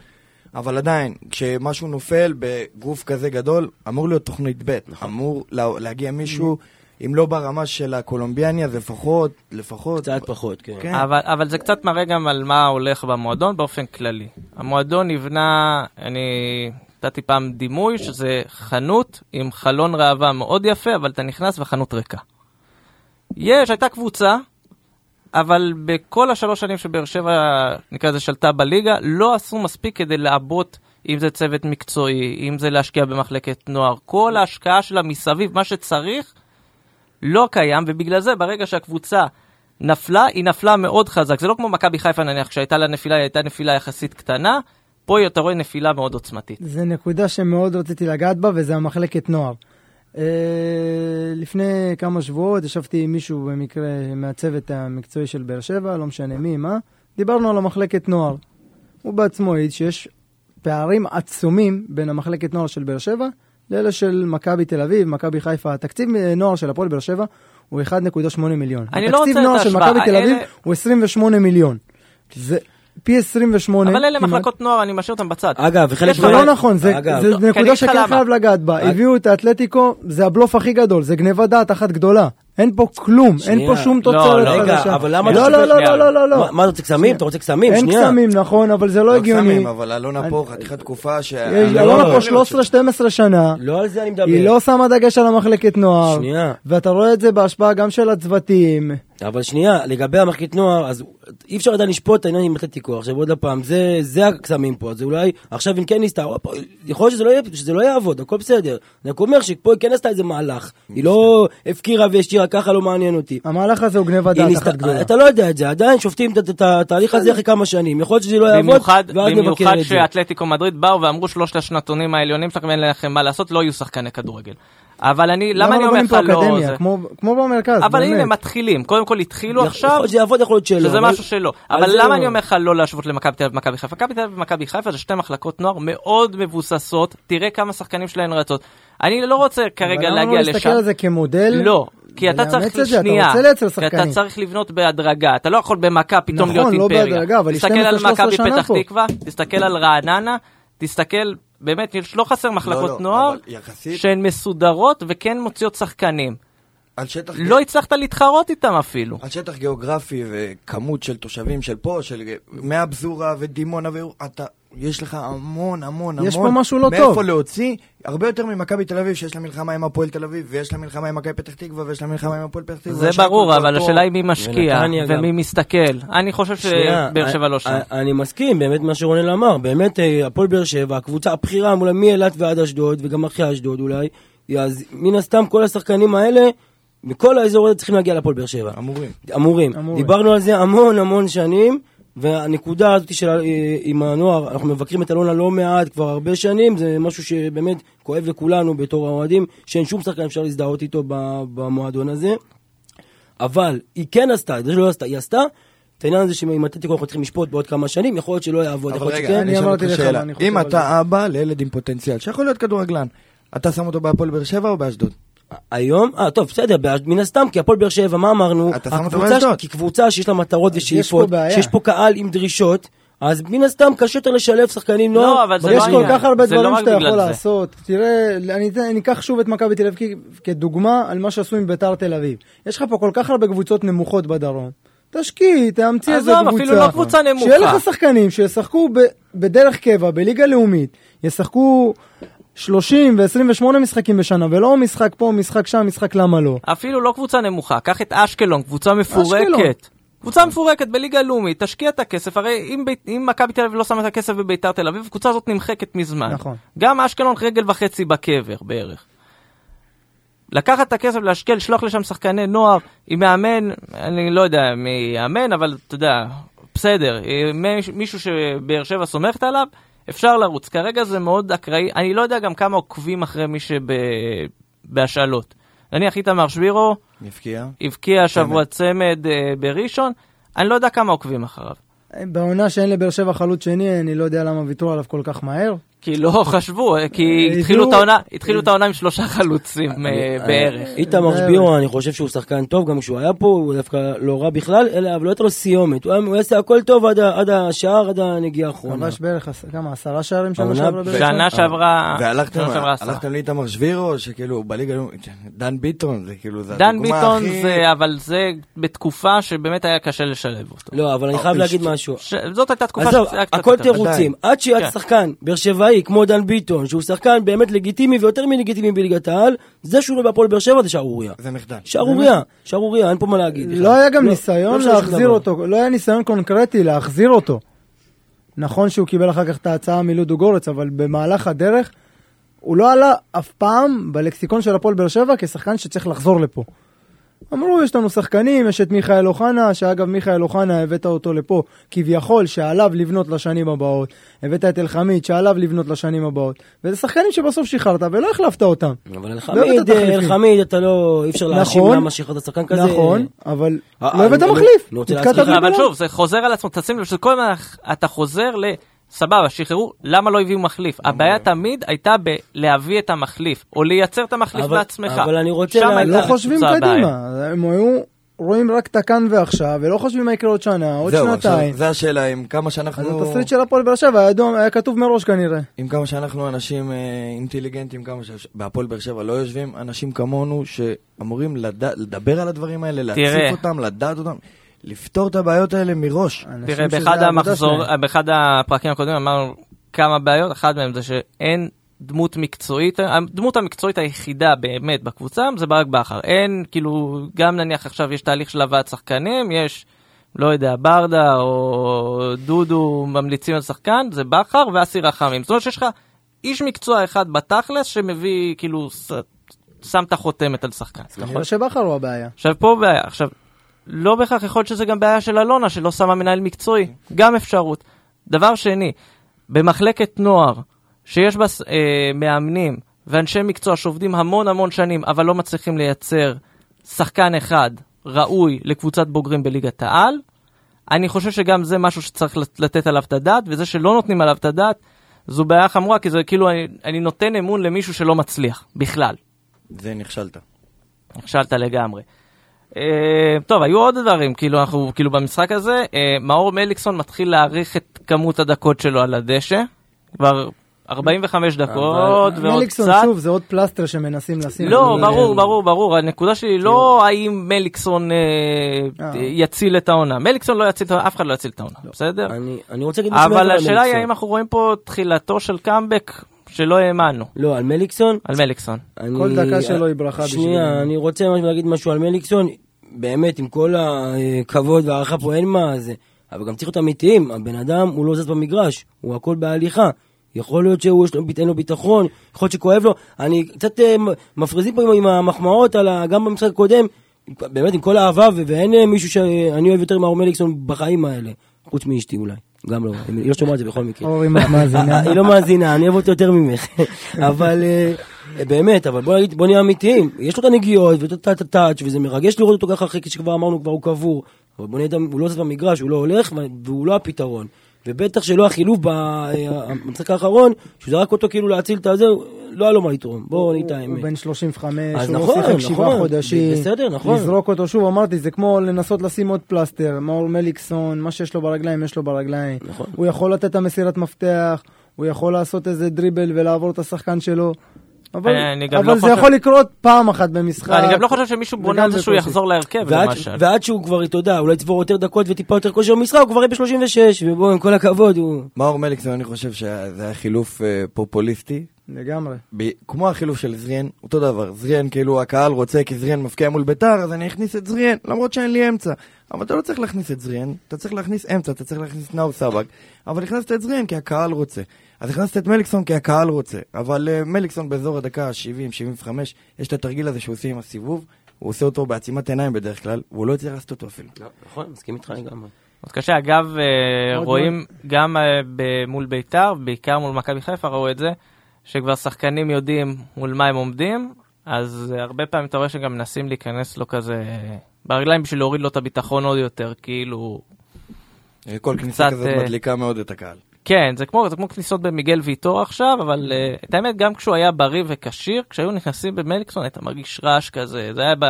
אבל עדיין, כשמשהו נופל בגוף כזה גדול, אמור להיות תוכנית ב'. נכון. אמור לה- להגיע מישהו, אם לא ברמה של הקולומביאני, אז לפחות, לפחות... קצת פחות, כן. כן. אבל, אבל זה קצת מראה גם על מה הולך במועדון באופן כללי. המועדון נבנה, אני נתתי פעם דימוי, שזה חנות עם חלון ראווה מאוד יפה, אבל אתה נכנס והחנות ריקה. יש, הייתה קבוצה, אבל בכל השלוש שנים שבאר שבע, נקרא לזה, שלטה בליגה, לא עשו מספיק כדי לעבות, אם זה צוות מקצועי, אם זה להשקיע במחלקת נוער. כל ההשקעה שלה מסביב, מה שצריך, לא קיים, ובגלל זה ברגע שהקבוצה נפלה, היא נפלה מאוד חזק. זה לא כמו מכבי חיפה נניח, כשהייתה לה נפילה, היא הייתה נפילה יחסית קטנה, פה אתה רואה נפילה מאוד עוצמתית. זה נקודה שמאוד רציתי לגעת בה, וזה המחלקת נוער. אה, לפני כמה שבועות ישבתי עם מישהו במקרה מהצוות המקצועי של באר שבע, לא משנה מי, מה, דיברנו על המחלקת נוער. הוא בעצמו העיד שיש פערים עצומים בין המחלקת נוער של באר שבע לאלה של מכבי תל אביב, מכבי חיפה. התקציב אה, נוער של הפועל באר שבע הוא 1.8 מיליון. אני לא רוצה התקציב את נוער של ההשוואה, מכבי תל אביב אלה- הוא 28 מיליון. זה פי 28. אבל אלה כמעט. מחלקות נוער, אני משאיר אותם בצד. אגב, וחלק יש זה לא נכון, זה, אגב, זה לא, נקודה שכן. חייב לגעת בה. אג- הביאו את האתלטיקו, זה הבלוף הכי גדול, זה גניבת דעת אחת גדולה. אין פה כלום, אין. פה שום לא, תוצרת לא. רגע, חדשה. אבל למה לא, אתה לא, לא, שנייה. לא, לא, לא. מה, אתה רוצה קסמים? אתה רוצה קסמים? אין. קסמים, נכון, אבל זה לא לא הגיוני. קסמים, אבל אלונה פה חתיכת תקופה ש... לא, אלונה לא, פה 13-12 שנה, לא על זה אני מדבר. היא לא שמה דגש על המחלקת נוער, שנייה. ואתה רואה את זה בהשפעה גם של הצוותים. אבל שנייה, לגבי המחלקת נוער, אז אי אפשר עדיין לשפוט את העניין עם אתלטיקו. עכשיו עוד פעם, זה, זה הקסמים פה, אז אולי עכשיו אם כן ניסתה, יכול להיות שזה לא, שזה לא יעבוד, הכל בסדר. אני רק אומר שפה היא כן עשתה איזה מהלך. היא לא הפקירה והשאירה ככה, לא מעניין אותי. המהלך הזה הוא גניבת דעת אחת גדולה. אתה לא יודע את זה, עדיין שופטים את- את התהליך הזה אחרי כמה שנים. יכול להיות שזה לא יעבוד, במיוחד, ואז נבקר במיוחד את זה. שאתלטיקו מדריד באו ואמרו שלושת השנתונים העליונים שלכם אין לכם מה לעשות, לא יהיו שחקני כדורגל. אבל אני, למה אני לא אומר לך פה לא... זה- כמו- כמו במרכז, אבל באמת. הנה, מתחילים. קודם כל התחילו יכול עכשיו, להיות שזה יעבוד, יכול להיות שלא. שזה אבל- משהו שלא. אבל אבל למה לא- אני אומר לך לא להשוות למכבי תל אביב ומכבי חיפה? מכבי תל אביב ומכבי חיפה זה שתי מחלקות נוער מאוד מבוססות, תראה כמה שחקנים שלהן רצות. אני לא רוצה כרגע אבל להגיע למה לא להסתכל לשם. על זה כמודל? לא, כי אתה צריך, את זה, אתה שנייה, רוצה לייצר כי אתה שחקנים. צריך לבנות בהדרגה, אתה לא יכול במכה פתאום נכון, להיות לא אימפריה. בהדרגה, אבל היא תסתכל על 12-13 מכבי שנה פתח פה. תקווה, תסתכל על רעננה, תסתכל, באמת, יש לא חסר מחלקות לא, נוער אבל יחסית- שהן מסודרות וכן מוציאות שחקנים. על שטח... לא הצלחת להתחרות איתם אפילו. על שטח גיאוגרפי וכמות של תושבים של פה, של מהפזורה ודימונה, ואתה יש לך המון המון יש המון פה משהו לא מאיפה טוב. להוציא, הרבה יותר ממכבי תל אביב, שיש לה מלחמה עם הפועל תל אביב, ויש לה מלחמה עם מכבי פתח תקווה, ויש לה מלחמה עם הפועל פתח תקווה. זה ברור, אבל פה. השאלה היא מי משקיע ונתניה גם. ומי מסתכל. אני חושב שבאר שבע לא שם. אני- אני מסכים, באמת מה שרונן אמר, באמת אה, הפועל באר שבע, הקבוצה הבכירה מול מאילת ועד אשדוד, וגם אחרי אשדוד אולי, אז מן הסתם כל השחקנים האלה, מכל האזור הזה צריכים להגיע להפועל באר שבע. אמורים. אמורים. אמורים. דיברנו על זה המון המון שנים, והנקודה הזאת של ה- עם הנוער, אנחנו מבקרים את אלונה לא מעט כבר הרבה שנים, זה משהו שבאמת כואב לכולנו בתור האוהדים, שאין שום שחקן אפשר להזדהות איתו במועדון הזה. אבל היא כן עשתה, זה שלא עשתה, היא עשתה. את העניין הזה שאם הטטיקו אנחנו צריכים לשפוט בעוד כמה שנים, יכול להיות שלא יעבוד, יכול להיות שכן. אני אמרתי לך אם אתה אבא לילד עם פוטנציאל, שיכול להיות כדורגלן, אתה שם אותו בהפועל באר שבע או באשדוד? היום, אה טוב בסדר, מן הסתם, כי הפועל באר שבע, מה אמרנו? אתה שם אותו. ש- כי קבוצה שיש לה מטרות יש ושאיפות. שיש פה קהל עם דרישות, אז מן הסתם קשה יותר לשלב שחקנים לא, נוער. אבל זה יש לא כל העניין. כך הרבה לא דברים שאתה יכול זה. לעשות. תראה, אני אקח שוב את מכבי תל אביב כדוגמה על מה שעשו עם ביתר תל אביב. יש לך פה כל כך הרבה קבוצות נמוכות בדרום. תשקיע, תאמצי איזה עזוב, קבוצה. אפילו לא קבוצה נמוכה. שיהיה לך שחקנים שישחקו ב- בדרך קבע, בליגה לאומית, ישחקו 30 ו-28 משחקים בשנה, ולא משחק פה, משחק שם, משחק למה לא. אפילו לא קבוצה נמוכה, קח את אשקלון, קבוצה אשקלון. מפורקת. קבוצה מפורקת בליגה הלאומית, תשקיע את הכסף, הרי אם, בית- אם מכבי תל אביב לא שמה את הכסף בביתר תל אביב, הקבוצה הזאת נמחקת מזמן. נכון. גם אשקלון רגל וחצי בקבר בערך. לקחת את הכסף, להשקיע, לשלוח לשם שחקני נוער עם מאמן, אני לא יודע מי יאמן, אבל אתה יודע, בסדר, אה, מיש- מישהו שבאר שבע סומכת עליו, אפשר לרוץ. כרגע זה מאוד אקראי, אני לא יודע גם כמה עוקבים אחרי מי שבהשאלות. נניח איתמר שבירו, נפקיע. הבקיע השבוע צמד אה, בראשון, אני לא יודע כמה עוקבים אחריו. בעונה שאין לבאר שבע חלוץ שני, אני לא יודע למה ויתרו עליו כל כך מהר. כי לא חשבו, אה, כי הביאו- התחילו את העונה, התחילו את העונה עם שלושה חלוצים אה, בערך. איתמר שבירו, אני חושב שהוא שחקן טוב, גם כשהוא היה פה, הוא דווקא לא רע בכלל, אלא אבל לא הייתה לו סיומת. הוא יעשה הכל טוב עד השער, עד הנגיעה האחרונה. כבש בערך כמה, עשרה שערים שנה שעברה? שנה שעברה, והלכתם שנה שעברה עשרה. הלכתם לאיתמר שבירו, שכאילו בליגה, דן ביטון, זה כאילו, זה דן הדוגמה ביטון הכי- זה, אבל זה בתקופה שבאמת היה קשה לשלב אותו. לא, אבל אני חייב אה, להגיד משהו. זאת הייתה תקופה עזוב, שזה היה קצת הכל יותר. תירוצים. עד שיהיה כן. שחקן באר שבעי כמו דן ביטון, שהוא שחקן באמת לגיטימי ויותר מלגיטימי בליגת העל, זה שהוא לא בהפועל באר שבע זה שערורייה. זה מחדל. שערורייה, שערורייה, אין פה מה להגיד. לא היה גם לא- ניסיון לא להחזיר. אותו, לא היה ניסיון קונקרטי להחזיר אותו. נכון שהוא קיבל אחר כך את ההצעה מלודו גורץ, אבל במהלך הדרך הוא לא עלה אף פעם בלקסיקון של הפועל באר שבע כשחקן שצריך לחזור לפה. אמרו, יש לנו שחקנים, יש את מיכאל אוחנה, שאגב, מיכאל אוחנה, הבאת אותו לפה, כביכול, שעליו לבנות לשנים הבאות. הבאת את אלחמיד, שעליו לבנות לשנים הבאות. וזה שחקנים שבסוף שחררת ולא החלפת אותם. אבל לא אלחמיד, תחליפים. אלחמיד, אתה לא, אי אפשר להאשים נכון. למה שחררת שחקן כזה. נכון, אבל אה, לא הבאת אני- מחליף. אבל. שוב, זה חוזר על עצמו, תשים לב שכל הזמן אתה חוזר ל... סבבה, שחררו, למה לא הביאו מחליף? הבעיה תמיד הייתה בלהביא את המחליף, או לייצר את המחליף אבל- בעצמך. אבל אני רוצה שם לה- הייתה לא חושבים. קדימה, הם היו רואים רק את הכאן ועכשיו, ולא חושבים מה יקרה עוד שנה, עוד זהו, שנתיים. זה השאלה, עם כמה אז שאנחנו... התסריט של הפועל באר שבע היה כתוב מראש כנראה. עם כמה שאנחנו אנשים אה, אינטליגנטים, כמה שבהפועל באר שבע לא יושבים אנשים כמונו שאמורים לדבר על הדברים האלה. להציף אותם, לדעת אותם, לפתור את הבעיות האלה מראש. תראה, באחד המחזור. באחד הפרקים הקודמים אמרנו כמה בעיות, אחת מהן זה שאין דמות מקצועית, הדמות המקצועית היחידה באמת בקבוצה זה ברק בכר. אין, כאילו, גם נניח עכשיו יש תהליך של הבאת שחקנים, יש, לא יודע, ברדה או דודו ממליצים על שחקן, זה בכר ואסי רחמים. זאת אומרת שיש לך איש מקצוע אחד בתכלס שמביא, כאילו, ש- שם את החותמת על שחקן. נכון? כנראה שבכר הוא הבעיה. עכשיו פה בעיה, עכשיו, לא בהכרח יכול להיות שזה גם בעיה של אלונה, שלא שמה מנהל מקצועי, גם אפשרות. דבר שני, במחלקת נוער, שיש בה אה, מאמנים ואנשי מקצוע שעובדים המון המון שנים, אבל לא מצליחים לייצר שחקן אחד ראוי לקבוצת בוגרים בליגת העל, אני חושב שגם זה משהו שצריך לת- לתת עליו את הדעת, וזה שלא נותנים עליו את הדעת, זו בעיה חמורה, כי זה כאילו, אני, אני נותן אמון למישהו שלא מצליח, בכלל. זה נכשלת. נכשלת לגמרי. Uh, טוב, היו עוד דברים, כאילו אנחנו, כאילו במשחק הזה, uh, מאור מליקסון מתחיל להעריך את כמות הדקות שלו על הדשא. כבר 45 דקות ועוד מליקסון, קצת. שוב, זה עוד פלסטר שמנסים לשים. לא, אני- ברור, ברור, ברור. הנקודה שלי לא האם מליקסון אה, אה. יציל את העונה. מליקסון לא יציל את העונה, אף אחד לא יציל את העונה, בסדר? אני, אני רוצה להגיד משהו אבל השאלה היא. האם אנחנו רואים פה תחילתו של קאמבק שלא האמנו לא, על מליקסון, על מליקסון. אני... כל דקה שלו היא ברכה שנייה, בשבילנו. אני רוצה ממש להגיד משהו על מליקסון. באמת, עם כל הכבוד והערכה פה, אין מה זה. אבל גם צריך להיות אמיתיים, הבן אדם הוא לא זז במגרש, הוא הכל בהליכה. יכול להיות שהוא יש לו, אין לו ביטחון, יכול להיות שכואב לו. אני קצת אה, מפריזים פה עם, עם המחמאות, ה, גם במשחק הקודם, באמת עם כל האהבה, ואין אה, מישהו שאני אוהב יותר מאור מליקסון בחיים האלה. חוץ מאשתי אולי, גם לא, היא לא שומעת את זה בכל מקרה. היא לא מאזינה, אני אוהב אותו יותר ממך. אבל אה, באמת, אבל בוא בוא נהיה אמיתיים. יש לו את הנגיעות ואת הטאץ' וזה מרגש לראות אותו ככה אחרי שכבר אמרנו, כבר הוא קבור. אבל בוא נהיה, הוא לא זז במגרש, הוא לא הולך והוא לא הפתרון. ובטח שלא החילוף במשחק האחרון, שהוא זרק אותו כאילו להציל את הזה, לא היה לו מה לתרום. בואו נהיה את הוא האמת. בן 35, אז הוא לא נכון, שיחק שבעה נכון. חודשים. בסדר, נכון. לזרוק אותו שוב, אמרתי, זה כמו לנסות לשים עוד פלסטר. מאור מליקסון, מה שיש לו ברגליים, יש לו ברגליים. נכון. הוא יכול לתת את המסירת מפתח, הוא יכול לעשות איזה דריבל ולעבור את השחקן שלו. אבל, אני גם אבל לא זה חושב- יכול לקרות פעם אחת במשחק. אני גם לא חושב שמישהו בונה על זה שהוא. יחזור להרכב, ועד, למשל. ועד שהוא כבר, אתה יודע, אולי יצבור יותר דקות וטיפה יותר כושר במשחק, הוא כבר יהיה ב-36, ובואו, עם כל הכבוד, הוא... מאור מליקסון, אני חושב שזה היה חילוף אה, פופוליסטי. לגמרי. ב- כמו החילוף של זריאן, אותו דבר. זריאן, כאילו הקהל רוצה, כי זריאן מפקיע מול ביתר, אז אני אכניס את זריאן, למרות שאין לי אמצע. אבל אתה לא צריך להכניס את זריאן, אתה צריך להכניס אמצע, אתה צריך להכניס נאור סבג. אבל הכנסת את זריאן כי הקהל רוצה. אז הכנסת את מליקסון כי הקהל רוצה. אבל uh, מליקסון באזור הדקה ה-70-75, יש את התרגיל הזה שהוא עושה עם הסיבוב, הוא עושה אותו בעצימת עיניים בדרך כלל, והוא לא הצליח לעשות אותו אפילו. נכון, מסכים איתך לגמרי. מאוד קשה. אגב, אה, רואים גם אה, מול ביתר, בעיקר מול מכבי חיפה ראו את זה, שכבר שחקנים יודעים מול מה הם עומדים, אז הרבה פעמים אתה רואה שגם מנסים להיכנס לו כזה ברגליים בשביל להוריד לו את הביטחון עוד יותר, כאילו... כל כניסה כזאת מדליקה מאוד את הקהל. כן, זה כמו, זה כמו כניסות במיגל ויטור עכשיו, אבל uh, את האמת, גם כשהוא היה בריא וכשיר, כשהיו נכנסים במליקסון, אתה מרגיש רעש כזה. זה היה ב...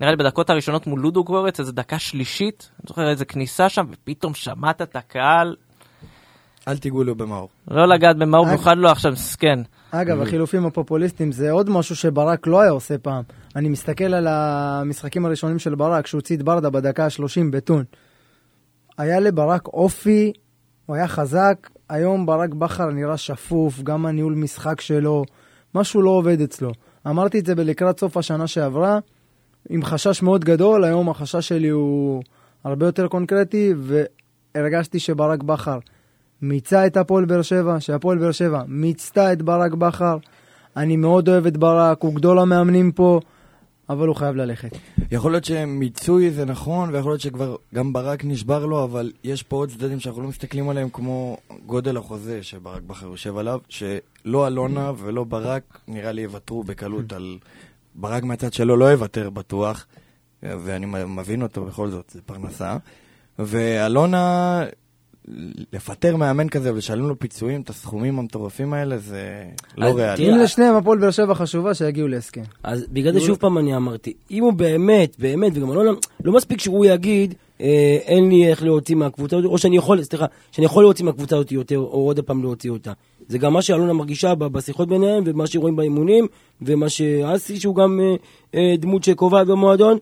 נראה לי בדקות הראשונות מול לודו גורץ, איזה דקה שלישית, אני זוכר איזה כניסה שם, ופתאום שמעת את הקהל, אל תיגעו לו במאור. לא לגעת במה הוא אג- במיוחד לא עכשיו מסכן. אגב, החילופים הפופוליסטיים זה עוד משהו שברק לא היה עושה פעם. אני מסתכל על המשחקים הראשונים של ברק, כשהוא הוציא את ברדה בדקה ה-30 בטון. היה לברק אופי, הוא היה חזק, היום ברק בכר נראה שפוף, גם הניהול משחק שלו, משהו לא עובד אצלו. אמרתי את זה לקראת סוף השנה שעברה, עם חשש מאוד גדול, היום החשש שלי הוא הרבה יותר קונקרטי, והרגשתי שברק בכר מיצה את הפועל באר שבע, שהפועל באר שבע מיצתה את ברק בכר. אני מאוד אוהב את ברק, הוא גדול המאמנים פה, אבל הוא חייב ללכת. יכול להיות שמיצוי זה נכון, ויכול להיות שכבר גם ברק נשבר לו, אבל יש פה עוד צדדים שאנחנו לא מסתכלים עליהם כמו גודל החוזה שברק בכר יושב עליו, שלא אלונה ולא ברק נראה לי יוותרו בקלות על... ברק מהצד שלו לא יוותר בטוח, ואני מבין אותו בכל זאת, זה פרנסה. ואלונה, לפטר מאמן כזה ולשלם לו פיצויים, את הסכומים המטורפים האלה, זה לא ריאלי. אם לשניהם הפועל באר שבע חשובה, שיגיעו להסכם. אז בגלל זה שוב פעם אני אמרתי, אם הוא באמת, באמת, וגם אלונה, לא מספיק שהוא יגיד, אה, אין לי איך להוציא מהקבוצה הזאת, או שאני יכול, סליחה, שאני יכול להוציא מהקבוצה הזאת יותר, או עוד פעם להוציא אותה. זה גם מה שאלונה מרגישה בשיחות ביניהם, ומה שרואים באימונים, ומה שאסי, שהוא גם אה, אה, דמות שקובעת במועדון.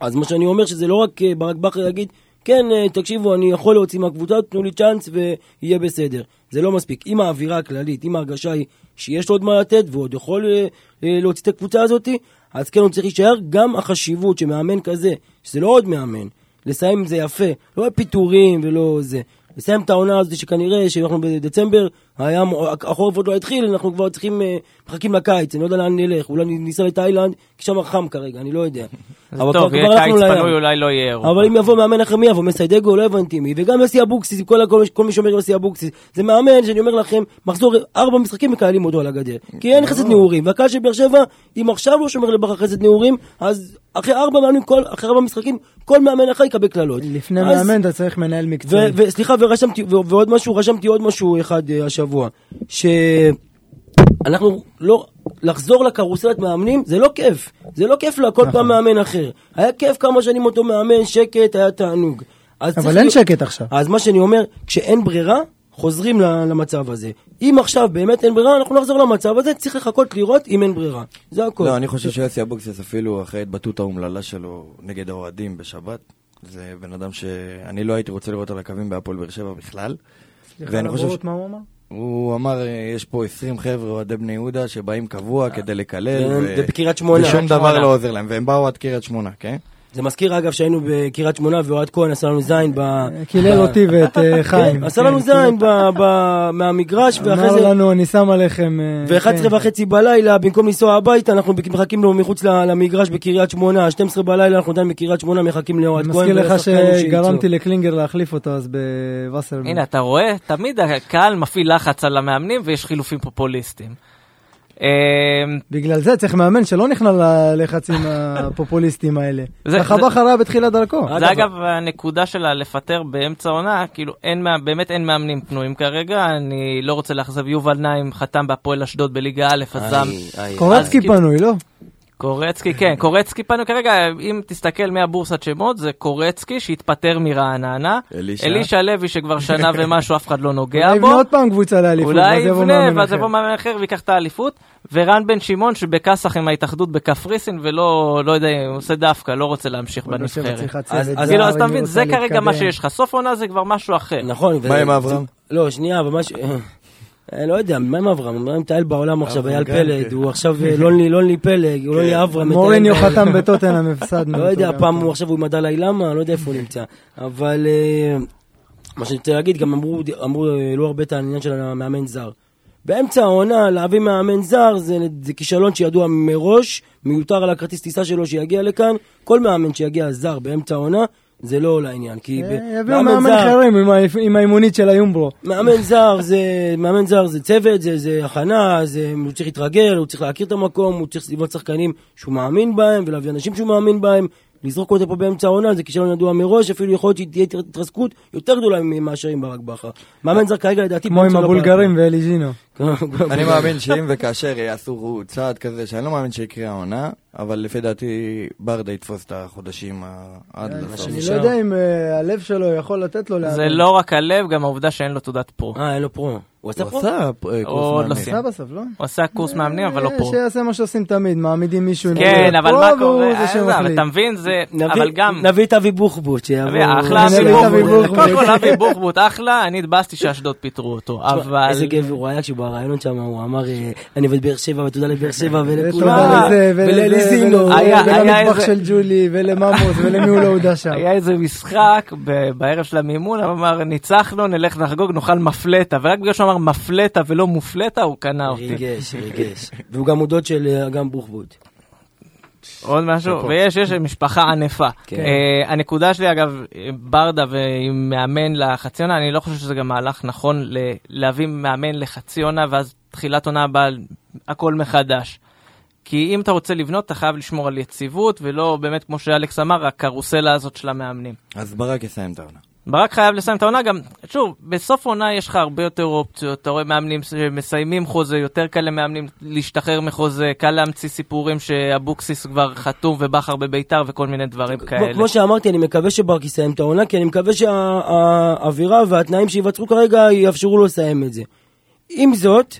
אז מה שאני אומר, שזה לא רק ברק בכר יגיד, כן, אה, תקשיבו, אני יכול להוציא מהקבוצה, תנו לי צ'אנס ויהיה בסדר. זה לא מספיק. אם האווירה הכללית, אם ההרגשה היא שיש לו עוד מה לתת, והוא עוד יכול אה, אה, להוציא את הקבוצה הזאת, אז כן, הוא צריך להישאר. גם החשיבות שמאמן כזה, שזה לא עוד מאמן, לסיים עם זה יפה, לא פיטורים ולא זה. לסיים את העונה הזאת שכנראה שאנחנו בדצמבר, הים, החורף עוד לא התחיל, אנחנו כבר צריכים, אה, מחכים לקיץ, אני לא יודע לאן נלך, אולי ניסע לתאילנד, כי שם חם כרגע, אני לא יודע. אבל טוב, כבר- קיץ הלכנו לים. פנוי, אולי לא יהיה אירופה. אבל אם יבוא מאמן אחר, מי יבוא? מסיידגו? לא הבנתי מי. וגם יוסי אבוקסיס, כל, כל, כל מי שאומר יוסי אבוקסיס. זה מאמן שאני אומר לכם, מחזור ארבע משחקים מקהלים אותו על הגדר. כי אין חסד נעורים. והקהל של באר שבע, אם עכשיו לא שומר לברכה חסד נעורים, אז אחרי ארבע מאמנים, כל, אחרי ארבע משחקים, כל מאמן אחר יקבל קללות. לפני אז- מאמן אתה צריך מנהל מקצועי. וסליחה, ורשמתי, ו- ועוד משהו, רשמתי עוד משהו אחד אה, השבוע. שאנחנו לא, לחזור לקרוסלת מאמנים, זה לא כיף. זה לא כיף לה, כל פעם מאמן אחר. היה כיף כמה שנים אותו מאמן, שקט, היה תענוג. אבל אין שקט עכשיו. אז מה שאני אומר, כשאין ברירה, חוזרים ל- למצב הזה. אם עכשיו באמת אין ברירה, אנחנו נחזור למצב הזה, צריך לחכות לראות אם אין ברירה. זה הכל. לא, אני חושב שיוסי אבוקסיס אפילו אחרי ההתבטאות האומללה שלו נגד האוהדים בשבת, זה בן אדם שאני לא הייתי רוצה לראות על הקווים בהפועל באר שבע בכלל. ש- לבורות, מה הוא אמר? הוא אמר, יש פה 20 חבר'ה אוהדי בני יהודה שבאים קבוע כדי לקלל, זה- ו- זה בקריית שמונה. ושום דבר. לא עוזר להם, והם באו עד קריית שמונה, כן? זה מזכיר אגב שהיינו בקריית שמונה ואוהד כהן עשה לנו זין ב... קילל אותי ואת אה, חיים. כן, עשה כן, לנו זין ב- ב- מהמגרש, ואחרי אמר זה... לנו, אני שם עליכם... אה, ו-11 כן. וחצי בלילה, במקום לנסוע הביתה, אנחנו מחכים לו מחוץ ל- למגרש בקריית שמונה. 12 בלילה אנחנו עדיין בקריית שמונה, מחכים לאוהד אני כהן. מזכיר לך. שגרמתי לקלינגר להחליף אותו אז בווסרמן. הנה, אתה רואה? תמיד הקהל מפעיל לחץ על המאמנים ויש חילופים פופוליסטיים. אה, בגלל זה צריך מאמן שלא נכנע ללחצים הפופוליסטיים האלה. זה- ככה בכר היה בתחילת דרכו. זה אגב הנקודה שלה לפטר באמצע עונה, כאילו אין, באמת אין מאמנים פנויים כרגע, אני לא רוצה לאכזב, יובל נעים חתם בהפועל אשדוד בליגה א', אז איי, קורצקי כאילו- פנוי, לא? קורצקי, כן, קורצקי פנוי כרגע, אם תסתכל מהבורסת שמות, זה קורצקי שהתפטר מרעננה, אלישע. אלישע לוי שכבר שנה ומשהו אף אחד לא נוגע אולי בו, יבנה עוד פעם קבוצה לאליפות, אולי ואז יבוא יבנה, מאמן ואז. יבוא מאמן אחר ויקח את האליפות, ורן בן שמעון שבכסח עם ההתאחדות בקפריסין, ולא, לא יודע, הוא עושה דווקא, לא רוצה להמשיך בנבחרת. אז- כאילו, אז אתה מבין, זה כרגע מה. שיש לך, סוף עונה זה כבר משהו אחר. נכון. מה עם אברהם? לא, שנייה, אבל משהו... אה, לא יודע, מה עם אברהם? אברהם מטייל בעולם עכשיו, אברהם אייל פלד, כן. הוא עכשיו אה, לונלי לונלי פלג, הוא לונלי אברהם. מטייל מוריניו. חתם בטוטנאם, הפסדנו. לא יודע, פעם כן. הוא עכשיו הוא עם הדלאי למה, לא יודע איפה הוא נמצא. אבל אה, מה שאני רוצה להגיד, גם אמרו, אמרו, העלו הרבה את העניין של המאמן זר. באמצע העונה, להביא מאמן זר זה, זה כישלון שידוע מראש, מיותר על הכרטיס טיסה שלו שיגיע לכאן. כל מאמן שיגיע זר באמצע העונה, זה לא לעניין. כי אה, יביאו מאמן אחרים עם האימונית של היומברו. מאמן זר זה, מאמן זר זה צוות, זה, זה הכנה, זה, הוא צריך להתרגל, הוא צריך להכיר את המקום, הוא צריך לבנות שחקנים שהוא מאמין בהם, ולהביא אנשים שהוא מאמין בהם. לזרוק אותו פה באמצע העונה זה כישלון ידוע מראש, אפילו יכול להיות שתהיה התרסקות יותר גדולה מאשר עם ברק בכר. מאמן זר כרגע לדעתי... כמו עם לא הבולגרים ואליג'ינו. אני מאמין שאם וכאשר יעשו צעד כזה, שאני לא מאמין שיקרה העונה, אבל לפי דעתי ברדה יתפוס את החודשים עד לסוף. אני לא. יודע אם אה, הלב שלו יכול לתת לו זה. לא רק הלב, גם העובדה שאין לו תעודת פרו. אה, אין לו פרו. הוא עשה הוא אה, עוד קורס לא מאמנים. סיים. עשה בסוף, לא? הוא עשה קורס מאמנים, אבל לא פרו. שיעשה מה שעושים תמיד, מעמידים מישהו עם כן, תעודת אבל פרו, מה והוא קורה? זה אה, אתה מבין, זה... אבל גם... נביא את אבי בוחבוט שיבוא. אחלה אבי. בוחבוט. קודם כל אבי בוחבוט אחלה, אני התבאסתי שאשדוד פיטרו אותו, אבל... איזה גבר הוא היה כשהוא בראיון שם, הוא אמר, אה, אני עובד באר שבע ותודה לבאר שבע ותודה ולכולם. ולזה, ולליזינו. ולמטבח של ג'ולי, ולממוס, ולמי הוא לא הודה שם. היה איזה משחק בערב של המימון, הוא אמר, ניצחנו, נלך לחגוג, נאכל מפלטה, ורק בגלל שהוא אמר מפלטה ולא מופלטה, הוא קנה אותי. ריגש, ריגש. והוא גם הוא דוד של אה, אגם בוחבוט. עוד משהו, ויש, יש משפחה ענפה. כן. אה, הנקודה שלי, אגב, ברדה ועם מאמן לחצי עונה, אני לא חושב שזה גם מהלך נכון ל- להביא מאמן לחצי עונה, ואז תחילת עונה הבאה, הכל מחדש. כי אם אתה רוצה לבנות, אתה חייב לשמור על יציבות, ולא באמת, כמו שאלכס אמר, הקרוסלה הזאת של המאמנים. אז ברק יסיים את העונה. ברק חייב לסיים את העונה גם, שוב, בסוף עונה יש לך הרבה יותר אופציות, אתה רואה מאמנים שמסיימים חוזה, יותר קל למאמנים להשתחרר מחוזה, קל להמציא סיפורים שאבוקסיס כבר חתום ובכר בביתר וכל מיני דברים כאלה. כמו שאמרתי, אני מקווה שברק יסיים את העונה, כי אני מקווה שהאווירה והתנאים שייווצרו כרגע יאפשרו לו לסיים את זה. עם זאת,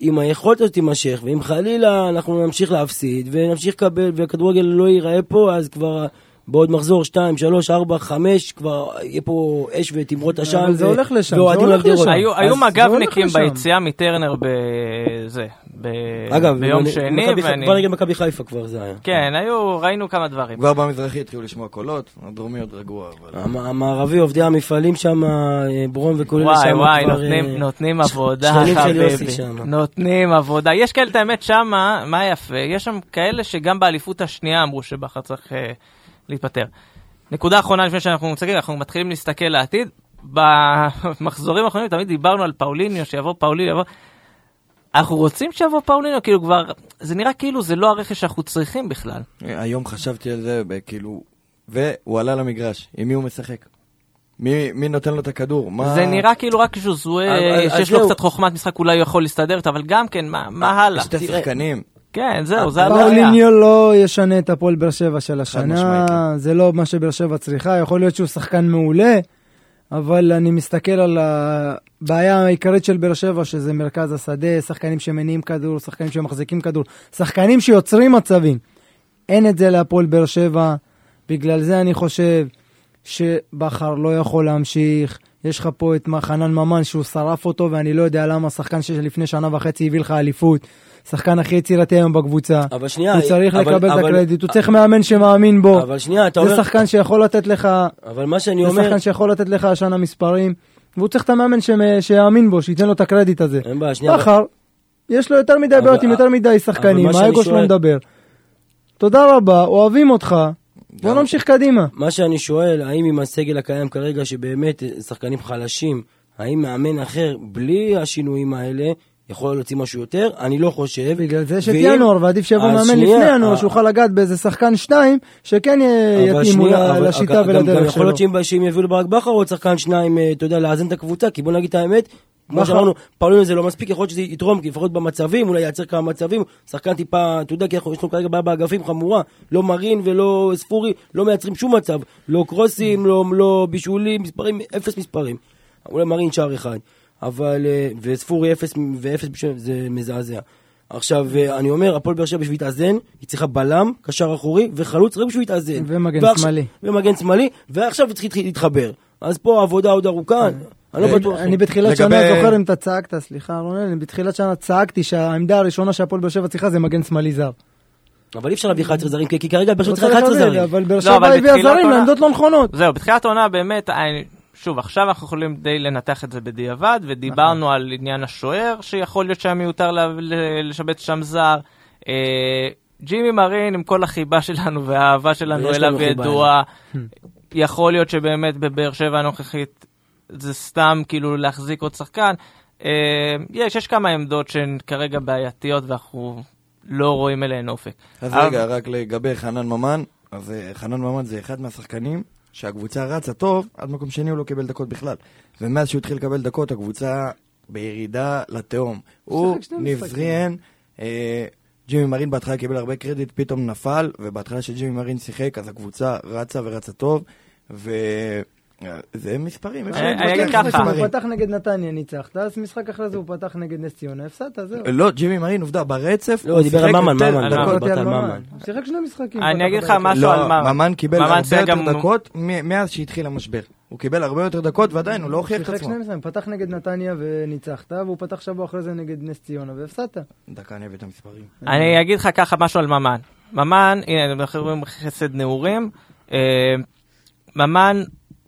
אם היכולת הזאת תימשך, ואם חלילה אנחנו נמשיך להפסיד, ונמשיך לקבל, והכדורגל לא ייראה פה, אז כבר בעוד מחזור 2, 3, 4, 5, כבר יהיה פה אש ותמרות עשן. אבל זה הולך לשם, זה הולך. לשם. היו, מג"בניקים. ביציאה מטרנר בזה. אגב, ביום שני, ואני... כבר נגד מכבי חיפה כבר זה היה. כן, היו, ראינו כמה דברים. כבר במזרחי התחילו לשמוע קולות, הדרומי עוד רגוע, המערבי, עובדי המפעלים שם, אה, ברום וואי שם וואי, כבר, נותנים, אה, נותנים עבודה, חביבי. שם. נותנים עבודה. יש כאלה, את האמת, שמה, מה יפה? יש שם כאלה שגם באליפות השנייה אמרו שבכר צריך אה, להתפטר. נקודה אחרונה לפני שאנחנו מסתכלים, אנחנו מתחילים להסתכל לעתיד. במחזורים האחרונים תמיד דיברנו על פאוליניו, שיבוא פאוליניו, יבוא... אנחנו רוצים שיבוא פאוליניו, כאילו כבר, זה נראה כאילו זה לא הרכש שאנחנו צריכים בכלל. היום חשבתי על זה, כאילו... והוא עלה למגרש, עם מי הוא משחק? מי, מי נותן לו את הכדור? מה... זה נראה כאילו רק ז'וזואה, שיש לו זהו. קצת חוכמת משחק, אולי הוא יכול להסתדר איתה, אבל גם כן, מה מה הלאה? שתי. שחקנים. כן, זהו, זה הבעיה. פאוליניו לא ישנה את הפועל באר שבע של השנה, לא. זה לא מה שבאר שבע צריכה, יכול להיות שהוא שחקן מעולה, אבל אני מסתכל על הבעיה העיקרית של באר שבע, שזה מרכז השדה, שחקנים שמניעים כדור, שחקנים שמחזיקים כדור, שחקנים שיוצרים מצבים. אין את זה להפועל באר שבע, בגלל זה אני חושב שבכר לא יכול להמשיך. יש לך פה את חנן ממן שהוא שרף אותו, ואני לא יודע למה שחקן שלפני שנה וחצי הביא לך אליפות. שחקן הכי יצירתי היום בקבוצה. אבל שנייה, הוא צריך אבל- לקבל את אבל- הקרדיט, הוא צריך מאמן שמאמין בו. אבל שנייה, אתה זה אומר... שחקן שיכול לתת לך, אבל מה שאני זה אומר... שחקן שיכול לתת לך השנה מספרים, והוא צריך את המאמן שיאמין בו, שייתן לו את הקרדיט הזה. אין בעיה, שנייה. אבל- בכר, יש לו יותר מדי אבל- בעיות עם יותר מדי שחקנים, מה האגו שלו מדבר. תודה רבה, אוהבים אותך, בוא נמשיך קדימה. מה שאני שואל, האם עם הסגל הקיים כרגע, שבאמת שחקנים חלשים, האם מאמן אחר, בלי השינויים האלה, יכול להוציא משהו יותר? אני לא חושב. בגלל זה יש את ינואר, ועדיף שיבוא מאמן לפני ינואר, אה, שיוכל לגעת באיזה שחקן שתיים, שכן יתאימו לשיטה גם- ולדרך יכול שלו. להיות שאם יביאו לברק בכר עוד שחקן שניים, אה, אתה יודע, לאזן את הקבוצה, כי בוא נגיד את האמת, כמו שאמרנו, פעמים זה לא מספיק, יכול להיות שזה יתרום, כי לפחות במצבים, אולי ייצר כמה מצבים, שחקן טיפה, אתה יודע, כי אנחנו- יש לנו כרגע בעיה באגפים חמורה, לא מרין ולא ספורי, לא מייצרים שום מצב, לא קרוסים, לא- לא בישולים, מספרים, אפס מספרים. אולי מרין שער אחד, אבל, אה, וספורי אפס ואפס בישולים, זה מזעזע. עכשיו, אה, אני אומר, הפועל באר שבע בשביל להתאזן, היא צריכה בלם, קשר אחורי וחלוץ רק בשביל להתאזן. ומגן ועכשיו- שמאלי. ומגן שמאלי, ועכשיו היא צריכה להתחבר. אז פה העבודה עוד ארוכה, אני לא אה, בטוח. אני בתחילת שנה זוכר אם אתה צעקת, סליחה רונן, אני בתחילת שנה צעקתי שהעמדה הראשונה שהפועל באר שבע צריכה זה מגן שמאלי זר. אבל אי אפשר להביא 11 זרים, כי כרגע באר שבע צריכה צריך 11 להביא, זרים. אבל באר לא, שבע הביאה בתחילת זרים לעמדות לא נכונות. זהו, בתחילת העונה באמת, אני- שוב, עכשיו אנחנו יכולים די לנתח את זה בדיעבד, ודיברנו נכון. על עניין השוער, שיכול להיות שהיה מיותר לשבץ שם זר. אה, ג'ימי מרין, עם כל החיבה שלנו והאהבה שלנו אליו ידועה, יכול להיות שבאמת בבאר שבע הנוכחית זה סתם כאילו להחזיק עוד שחקן. אה, יש, יש כמה עמדות שהן כרגע בעייתיות ואנחנו לא רואים אליהן אופק. אז אבל- רגע, רק לגבי חנן ממן, אז אה, חנן ממן זה אחד מהשחקנים שהקבוצה רצה טוב, עד מקום שני הוא לא קיבל דקות בכלל. ומאז שהוא התחיל לקבל דקות, הקבוצה בירידה לתהום. הוא, ניב. זריאן, אה, ג'ימי מרין בהתחלה קיבל הרבה קרדיט, פתאום נפל, ובהתחלה שג'ימי מרין שיחק, אז הקבוצה רצה ורצה טוב, וזה מספרים. אפשר אני- אגיד עם ככה. מספרים. הוא פתח נגד נתניה, ניצחת, אז משחק אחרי זה הוא פתח נגד נס ציונה, הפסדת, זהו. לא, ג'ימי מרין, עובדה, ברצף, לא, הוא דיבר על שיחק ממן, יותר ממן, דקות. לא, דיברתי על ממן. הוא שיחק שני משחקים. אני אגיד לך. משהו לא, על ממן. ממן קיבל הרבה שיחק יותר דקות מאז שהתחיל המשבר. הוא קיבל הרבה יותר דקות ועדיין הוא לא הוכיח את שיחק עצמו. שני משחקים, פתח נגד נתניה וניצחת, והוא פתח שבוע אחרי זה נגד נס ציונה והפסדת. דקה אני אביא את המספרים. אני אגיד לך ככה משהו על ממן. ממן, הנה, אנחנו רואים חסד נעורים. אה, ממן,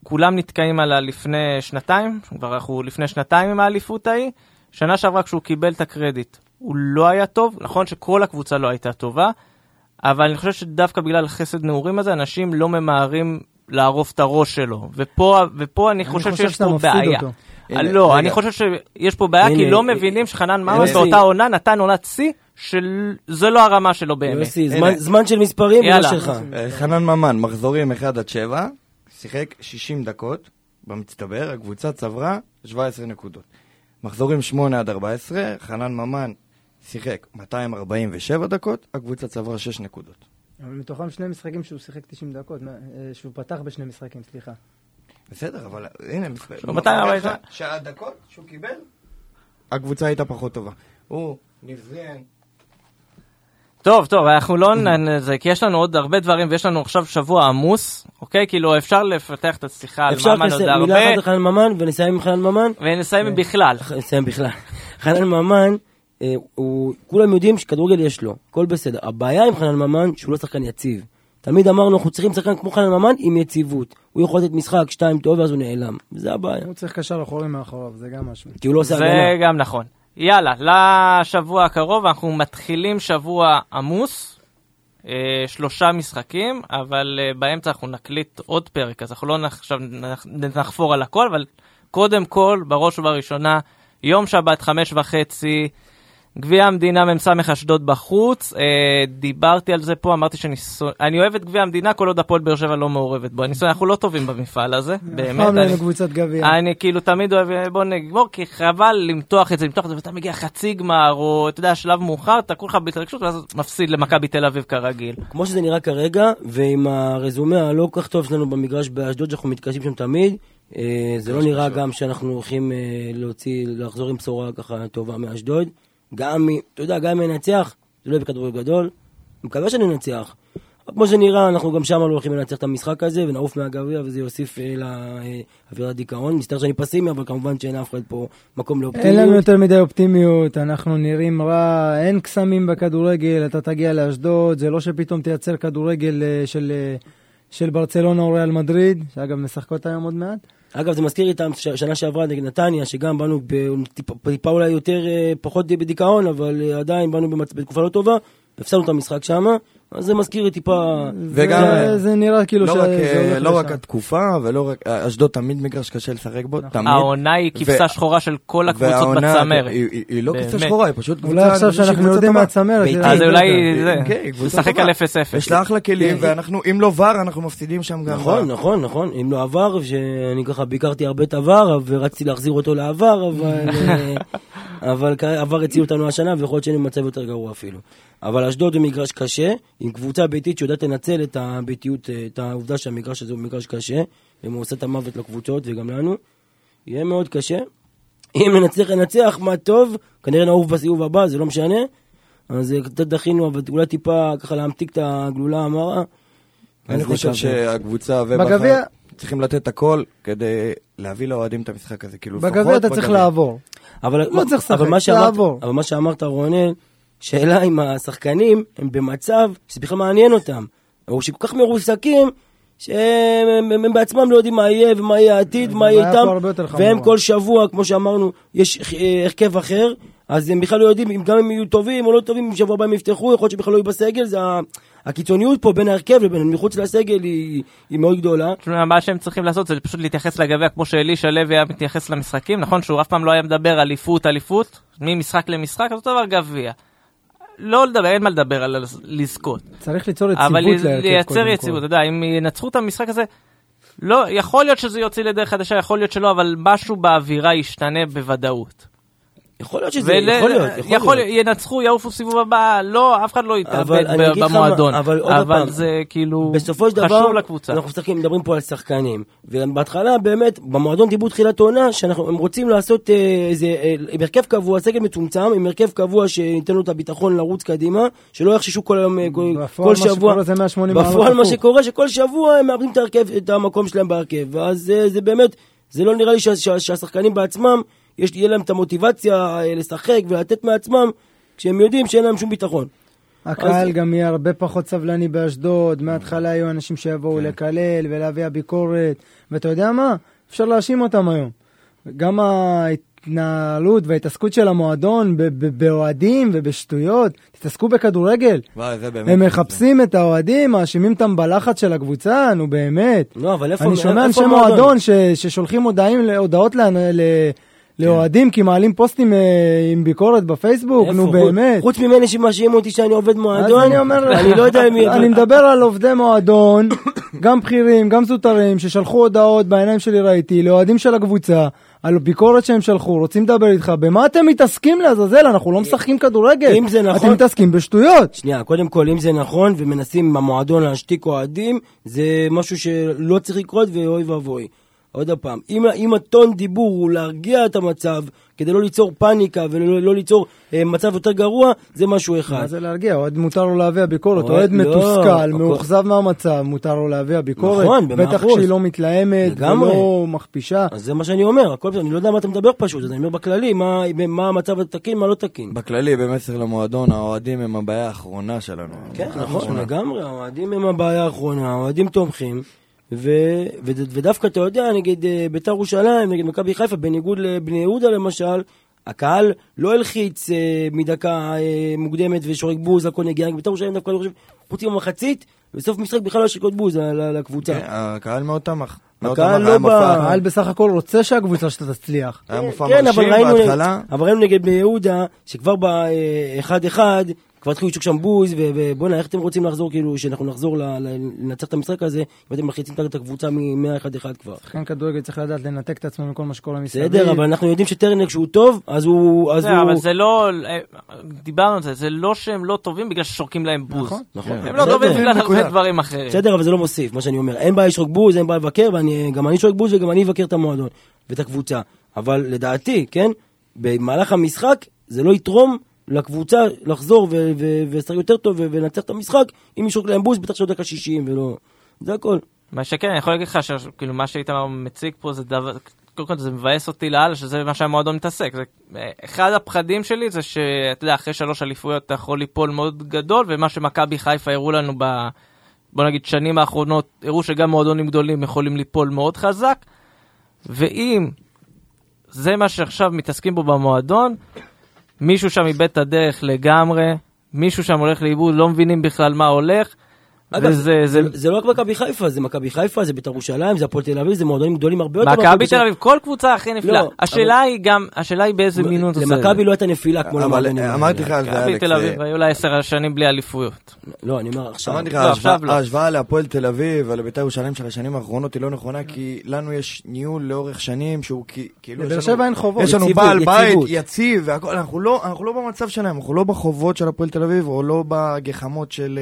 כולם נתקעים עליה לפני שנתיים, כבר אנחנו לפני שנתיים עם האליפות ההיא. שנה שעברה כשהוא קיבל את הקרדיט, הוא לא היה טוב, נכון שכל הקבוצה לא הייתה טובה, אבל אני חושב שדווקא בגלל חסד נעורים הזה, אנשים לא ממהרים לערוף את הראש שלו. ופה, ופה אני חושב חושב שיש פה בעיה. אותו. הנה, לא, רגע. אני חושב שיש פה בעיה, כי לא מבינים שחנן ממן יוסי. באותה עונה נתן עונת שיא, שזו לא הרמה שלו באמת. יוסי. זמן- זמן של מספרים ולא יאללה. שלך. אה, חנן ממן, מחזורים 1 עד 7, שיחק 60 דקות במצטבר, הקבוצה צברה 17 נקודות. מחזורים 8 עד 14, חנן ממן שיחק 247 דקות, הקבוצה צברה 6 נקודות. אבל מתוכם שני משחקים שהוא שיחק 90 דקות, אה, שהוא פתח בשני משחקים, סליחה. בסדר, אבל הנה, מספר. 247. שהדקות שהוא קיבל, הקבוצה הייתה פחות טובה. הוא, נבזיין, טוב, טוב, אנחנו לא נ... זה, כי יש לנו עוד הרבה דברים, ויש לנו עכשיו שבוע עמוס, אוקיי? כאילו, אפשר לפתח את השיחה על אפשר ממן עוד לסיים- מילה הרבה, אחת על חנן ממן ונסיים עם חנן ממן? ונסיים בכלל. נסיים בכלל. חנן ממן, אה, הוא, כולם יודעים שכדורגל יש לו, הכל בסדר. הבעיה עם חנן ממן, שהוא לא שחקן יציב. תמיד אמרנו, אנחנו צריכים שחקן כמו חנן ממן עם יציבות. הוא יכול לתת משחק, שתיים טוב, ואז הוא נעלם. זה הבעיה. הוא צריך קשר אחורי מאחוריו, זה גם משהו. כי הוא לא עושה זה הגנה. גם נכון. יאללה, לשבוע הקרוב אנחנו מתחילים שבוע עמוס, אה, שלושה משחקים, אבל אה, באמצע אנחנו נקליט עוד פרק, אז אנחנו לא עכשיו נח- נחפור על הכל, אבל קודם כל, בראש ובראשונה, יום שבת חמש וחצי, גביע המדינה מ"ס אשדוד בחוץ, אה, דיברתי על זה פה, אמרתי שאני שונא- אני אוהב את גביע המדינה כל עוד הפועל באר שבע לא מעורבת בו, אני שונא- אנחנו לא טובים במפעל הזה, באמת. פעם אני- לנו קבוצת גביע. אני כאילו תמיד אוהב, בוא נגמור, כי חבל למתוח את זה, למתוח את זה, ואתה מגיע חצי גמר, או אתה יודע, שלב מאוחר, אתה כולך בהתרגשות, ואז מפסיד למכבי תל אביב כרגיל. כמו שזה נראה כרגע, ועם הרזומה הלא כל כך טוב שלנו במגרש באשדוד, שאנחנו מתקשים שם תמיד, אה, זה לא נראה גם שאנחנו הולכים אה, להוציא, לחזור עם בשורה ככה טובה מאשדוד. גם, אתה יודע, גם אם ננצח, זה לא יהיה בכדורגל גדול. אני מקווה שננצח. אבל כמו שנראה, אנחנו גם שם לא הולכים לנצח את המשחק הזה, ונעוף מהגביע, וזה יוסיף אה, לאווירת דיכאון. מסתבר שאני פסימי, אבל כמובן שאין אף אחד פה מקום לאופטימיות. אין לנו יותר מדי אופטימיות, אנחנו נראים רע, אין קסמים בכדורגל, אתה תגיע לאשדוד, זה לא שפתאום תייצר כדורגל אה, של, אה, של ברצלונה או ריאל מדריד, שאגב משחקות היום עוד מעט. אגב, זה מזכיר לי את השנה שעברה נגד נתניה, שגם באנו טיפה אולי יותר, אה, פחות בדיכאון, אבל אה, עדיין באנו. בתקופה לא טובה, הפסדנו את המשחק שם, אז זה מזכיר לי טיפה... וגם, זה, אה, זה נראה כאילו לא רק, אה, לא רק. התקופה, ולא רק... אשדוד תמיד מגרש קשה לשחק בו, תמיד. העונה היא כבשה שחורה של כל הקבוצות בצמרת. היא- לא. כבשה שחורה, היא פשוט קבוצה... אולי עכשיו שאנחנו יודעים. מהצמרת, בית"ר. זה- אז אולי כן, זה, לשחק. על 0-0. יש לה אחלה כלים, ואנחנו, אם לא ור, אנחנו מפסידים שם גם. נכון, נכון, נכון. אם לא עבר, שאני ככה ביקרתי הרבה את עבר, ורציתי להחזיר אותו לעבר, אבל... אה, אבל עבר הציל אותנו השנה, ויכול להיות שהיינו במצב יותר גרוע אפילו. אבל אשדוד הוא מגרש קשה, עם קבוצה ביתית שיודעת לנצל את הביתיות, אה, את העובדה שהמגרש הזה הוא מגרש קשה, והוא עושה את המוות לקבוצות וגם לנו. יהיה מאוד קשה. אם נצליח לנצח, מה טוב, כנראה נעוף בסיבוב הבא, זה לא משנה. אז אה, קצת דחינו, אבל אולי טיפה ככה להמתיק את הגלולה המרה. אני חושב. שהקבוצה בגביע- ובכר צריכים לתת הכל כדי להביא לאוהדים את המשחק הזה. כאילו, בגביע לפחות אתה צריך בגביע. לעבור. אבל, לא צריך לשחק, לעבור. אבל מה שאמרת רונן, שאלה אם השחקנים הם במצב שזה בכלל מעניין אותם, או שכל כך מרוסקים, שהם הם, הם בעצמם לא יודעים מה יהיה ומה יהיה העתיד, מה יהיה איתם. והם כל שבוע, כמו שאמרנו, יש אה, הרכב אחר, אז הם בכלל לא יודעים אם גם הם יהיו טובים או לא טובים, אם שבוע הבא הם יפתחו, יכול להיות שבכלל לא יהיו בסגל, זה ה- הקיצוניות פה בין ההרכב לבין מחוץ לסגל היא, היא מאוד גדולה. תשמע, מה שהם צריכים לעשות זה פשוט להתייחס לגביע כמו שאלישע לוי היה מתייחס למשחקים, נכון שהוא אף פעם לא היה מדבר אליפות אליפות, ממשחק למשחק, אז אותו דבר גביע. לא לדבר, אין מה לדבר על לזכות. צריך ליצור יציבות אבל להרכב. לייצר קודם יציבות, כל. אתה יודע, אם ינצחו את המשחק הזה, לא, יכול להיות שזה יוציא לדרך חדשה, יכול להיות שלא, אבל משהו באווירה ישתנה בוודאות. יכול להיות שזה, ול- יכול להיות, יכול, יכול להיות. להיות, ינצחו, יעופו סיבוב הבא, לא, אף אחד לא יתאבד אבל ב- במועדון. אבל אבל פעם, זה כאילו בסופו של דבר, חשוב לקבוצה. אנחנו משחקים, מדברים פה על שחקנים, ובהתחלה באמת, במועדון דיברו תחילת עונה, שהם רוצים לעשות אה, איזה, אה, עם הרכב קבוע, סגל מצומצם, עם הרכב קבוע שייתן לו את הביטחון לרוץ קדימה, שלא יחששו כל היום, אה, כל, בפועל כל מה שבוע, שקורה זה 180 מעלות בפועל מה. שקורה, שכל שבוע הם מאבדים את ההרכב, את המקום שלהם בהרכב, אז אה, זה באמת, זה לא נראה לי שה- שה- שהשחקנים בעצמם, יש, יהיה להם את המוטיבציה אה, לשחק ולתת מעצמם, כשהם יודעים שאין להם שום ביטחון. הקהל אז- גם יהיה הרבה פחות סבלני באשדוד, מההתחלה היו אנשים שיבואו כן. לקלל ולהביע ביקורת, ואתה יודע מה? אפשר להאשים אותם היום. גם ההתנהלות וההתעסקות של המועדון באוהדים ובשטויות, תתעסקו בכדורגל. וואי, זה באמת... הם מחפשים את האוהדים, מאשימים אותם בלחץ של הקבוצה, נו באמת. לא, אבל איפה אני שומע אנשי? מועדון ש- ששולחים הודעים, הודעות לאן- ל- לאוהדים כי מעלים פוסטים אה, עם ביקורת בפייסבוק? נו באמת. חוץ ממני שמאשימים אותי שאני עובד מועדון, אני אומר אני לא יודע מי... אני מדבר על עובדי מועדון, גם בכירים, גם זוטרים, ששלחו הודעות, בעיניים שלי ראיתי, לאוהדים של הקבוצה, על ביקורת שהם שלחו, רוצים לדבר איתך, במה אתם מתעסקים לעזאזל? אנחנו לא משחקים כדורגל. אם זה נכון- אתם מתעסקים בשטויות. שנייה, קודם כל, אם זה נכון ומנסים במועדון להשתיק אוהדים, זה משהו שלא צריך לקרות ואוי ואבוי. עוד פעם, אם, אם הטון דיבור הוא להרגיע את המצב, כדי לא ליצור פאניקה ולא לא ליצור אה, מצב יותר גרוע, זה משהו אחד. מה זה להרגיע? אוהד מותר לו להביע ביקורת, אוהד- לא, מתוסכל, הכל- מאוכזב מהמצב, מותר לו להביע ביקורת. נכון, במאה בטח אחוז. כשהיא לא מתלהמת לגמרי. ולא מכפישה. אז זה מה שאני אומר, הכל בסדר, אני לא יודע מה אתה מדבר פשוט, אז אני אומר בכללי, מה, מה המצב התקין, מה לא תקין. בכללי, במסר למועדון, האוהדים הם הבעיה האחרונה שלנו. כן, נכון, לגמרי, האוהדים הם הבעיה האחרונה, האוהדים תומכים, ו, ו, ודווקא אתה יודע, נגד אה, בית"ר ירושלים, נגד מכבי חיפה, בניגוד לבני יהודה למשל, הקהל לא הלחיץ אה, מדקה אה, מוקדמת ושורק בוז, הכל נגיע, נגד בית"ר ירושלים דווקא אני חושב, חוץ מהמחצית, בסוף משחק בכלל לא שריקות בוז לקבוצה. כן, הקהל מאוד תמך. הקהל לא בא- הקהל בסך הכל רוצה שהקבוצה שלה תצליח. היה מופע כן, אבל מרשים ראינו, בהתחלה. אבל ראינו נגד בני יהודה, שכבר באחד אחד, כבר התחילו לצ'וק שם בוז, ו- ובואנה, איך אתם רוצים לחזור, כאילו, שאנחנו נחזור לנצח את המשחק הזה, אם אתם מלחיצים את הקבוצה מ-101 כבר. שחקן כדורגל צריך לדעת לנתק את עצמו מכל מה שקורה מסביב. בסדר, אבל אנחנו יודעים שטרנר כשהוא טוב, אז הוא... אז זה, הוא... אבל זה לא, דיברנו על זה, זה לא שהם לא טובים בגלל ששורקים להם בוז. נכון. נכון. הם לא. טובים בגלל. הרבה דברים אחרים. בסדר, אבל זה לא מוסיף, מה שאני אומר. אין בעיה לשרוק בוז, אין בעיה לבקר, וגם אני שורק בוז וגם אני אבקר את המועדון ואת הקבוצה. אבל לדעתי, כן, במהלך המשחק זה לא יתרום לקבוצה לחזור ולשחק יותר טוב ולנצח את המשחק, אם ישרוק להם בוז, בטח שעוד דקה 60 ולא... זה הכל. מה שכן, אני יכול להגיד לך שכאילו מה שאיתמר מציג פה זה דבר, קודם כל זה מבאס אותי לאללה שזה מה שהמועדון מתעסק. זה, אחד הפחדים שלי זה שאתה יודע, אחרי שלוש אליפויות אתה יכול ליפול מאוד גדול, ומה שמכבי חיפה הראו לנו ב... בוא נגיד שנים האחרונות, הראו שגם מועדונים גדולים יכולים ליפול מאוד חזק, ואם זה מה שעכשיו מתעסקים בו במועדון, מישהו שם איבד את הדרך לגמרי, מישהו שם הולך לאיבוד, לא מבינים בכלל מה הולך. אגב, וזה, זה, זה, זה לא רק מכבי חיפה, זה מכבי חיפה, זה בית"ר ירושלים, זה הפועל תל אביב, זה מועדונים גדולים הרבה יותר. מכבי תל אביב, כל קבוצה הכי נפלאה. לא, השאלה היא גם, השאלה היא באיזה מינון אתה עושה למכבי. לא הייתה נפילה כמו אבל למועדונים. אמרתי לך על זה, מכבי אלכס. תל אביב אה, היו לה עשר שנים בלי אליפויות. לא, אני אומר עכשיו. אמרתי לך, לא, ההשוואה- לא. ההשוואה להפועל תל אביב ולבית"ר ירושלים של השנים האחרונות היא לא נכונה, כי לנו יש ניהול לאורך שנים שהוא כאילו... לבאר שבע אין חובות. יש לנו בעל בית. יציב והכל, אנחנו לא אנחנו לא במצב שלהם, אנחנו לא בחובות של הפועל תל אביב, או לא בגחמות של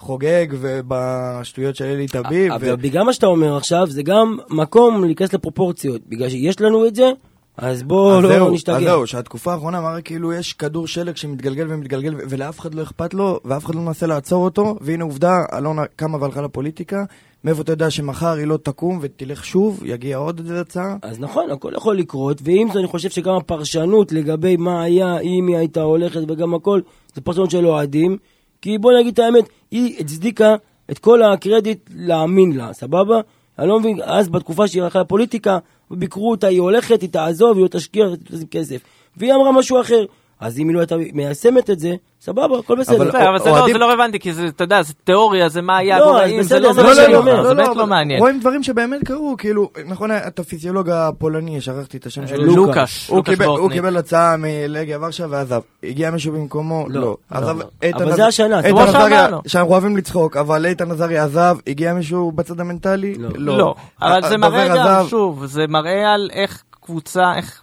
חוגג ובשטויות של אלי טביב. אבל בגלל מה שאתה אומר עכשיו, זה גם מקום להיכנס לפרופורציות. בגלל שיש לנו את זה, אז בואו אז לא זהו, אז נשתגע. זהו, שהתקופה האחרונה מראה כאילו יש כדור שלג שמתגלגל ומתגלגל ו- ולאף אחד לא אכפת לו ואף אחד לא מנסה לעצור אותו והנה עובדה, אלונה קמה והלכה לפוליטיקה מאיפה אתה יודע שמחר היא לא תקום ותלך שוב, יגיע עוד איזה הצעה? אז נכון, הכל יכול לקרות, ועם זה אני חושב שגם הפרשנות לגבי מה היה, אם היא הייתה הולכת וגם הכל, זה פרשנות של אוהדים. כי בוא נגיד את האמת, היא הצדיקה את כל הקרדיט להאמין לה, סבבה? אני לא מבין, אז בתקופה שהיא הלכה לפוליטיקה, וביקרו אותה, היא הולכת, היא תעזוב, היא לא תשקיע, היא תשים כסף. והיא אמרה משהו אחר. אז אם היא לא הייתה מיישמת את זה, סבבה, הכל בסדר. אבל- אבל זה לא- זה לא רלוונטי, כי זה, אתה יודע, זה תיאוריה, זה מה היה לא, אז זה בסדר, לא זה מה מה שאני שאני אומר. אומר, זה באמת לא מעניין. רואים דברים שבאמת קרו, כאילו, נכון, את הפיזיולוג הפולני, שכחתי את השם שלו. לוקאש. הוא קיבל- הוא בורטניק. קיבל הצעה מלגיה ורשה ועזב. הגיע מישהו במקומו? לא, לא. לא, לא. אבל זה השנה, כמו שאמרנו. שאנחנו אוהבים לצחוק, אבל איתן עזריה עזב, הגיע מישהו בצד המנטלי? לא. לא, אבל זה מראה גם. שוב, זה מראה על איך קבוצה, איך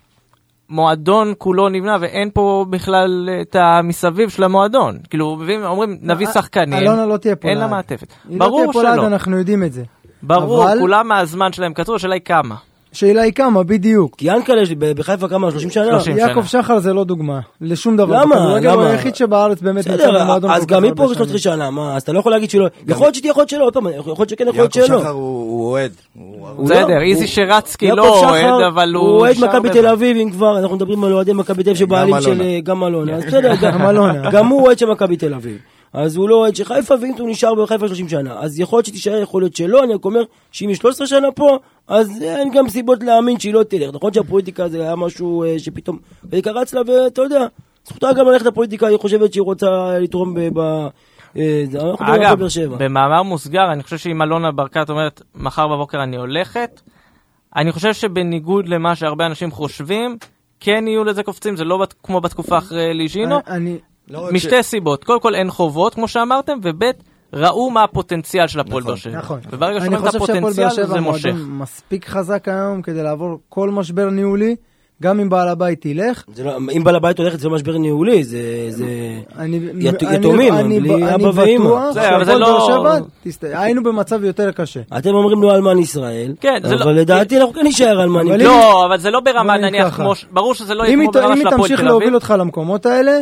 מועדון כולו נבנה, ואין פה בכלל את המסביב של המועדון. כאילו, אומרים, נביא אה, שחקנים, אלונה לא תהיה פה אין לה. מעטפת. היא לא ברור תהיה פה שלא, אנחנו יודעים את זה. ברור, אבל- כולם מהזמן שלהם קצרו, השאלה היא כמה. שאלה היא כמה, בדיוק. כי ינקלה יש בחיפה כמה? 30 שנה? 30. יעקב שנה. שחר זה לא דוגמה, לשום דבר. למה? בכדורגל הוא למה? היחיד שבארץ באמת נמצא במועדון אז גם כך היא פה הרבה 13 שנים. שנה, מה, אז אתה לא יכול להגיד שלא, יכול להיות שתהיה, יכול להיות שלא, עוד פעם, יכול להיות שכן, יכול להיות יעקב שלא. שחר הוא אוהד. הוא בסדר, לא, איזי שרצקי יעקב לא שחר, אוהד, אבל הוא... הוא אוהד מכבי. תל אביב, אם כבר, אנחנו מדברים על אוהדי מכבי תל אביב שבעלים של. אה, גם אלונה, אז בסדר, גם אלונה. גם הוא אוהד של מכבי תל אביב. אז הוא לא אוהד של חיפה, ואם הוא נשאר בחיפה 30 שנה, אז יכול להיות שתישאר, יכול להיות שלא, אני רק אומר שאם היא 13 שנה פה, אז אין גם סיבות להאמין שהיא לא תלך. נכון שהפוליטיקה זה היה משהו אה, שפתאום, והיא קרץ לה, ואתה יודע, זכותה גם ללכת לפוליטיקה, היא חושבת שהיא רוצה לתרום ב... ב אה, זה- אגב. במאמר מוסגר, אני חושב שאם אלונה ברקת אומרת, מחר בבוקר אני הולכת, אני חושב שבניגוד למה שהרבה אנשים חושבים, כן יהיו לזה קופצים, זה לא בת- כמו בתקופה אחרי ליז'ינו, אני- לא רק ש- משתי סיבות. קודם כל אין חובות, כמו שאמרתם, וב' ראו מה הפוטנציאל של הפועל באר שבע. נכון. וברגע אני שרואים את חושב שהפועל באר הפוטנציאל, שבע זה מושך. מועדון מספיק חזק היום כדי לעבור כל משבר ניהולי, גם אם בעל הבית ילך. זה לא- אם בעל הבית הולכת זה לא משבר ניהולי, זה... זה... אני, ית- אני- יתומים, אני, בלי אני אבא ואמא. בטוח בסדר, אבל זה שהפועל לא- באר שבע, תסת... היינו במצב יותר קשה. אתם אומרים לא אלמן ישראל, כן, זה לא- אבל לדעתי אנחנו כן נשאר אלמנים. לא, אבל זה לא ברמה, נניח. כמו... ברור שזה לא אם יהיה היא כמו ברמה אם של היא הפועל תמשיך תל להוביל אביב. אותך למקומות האלה,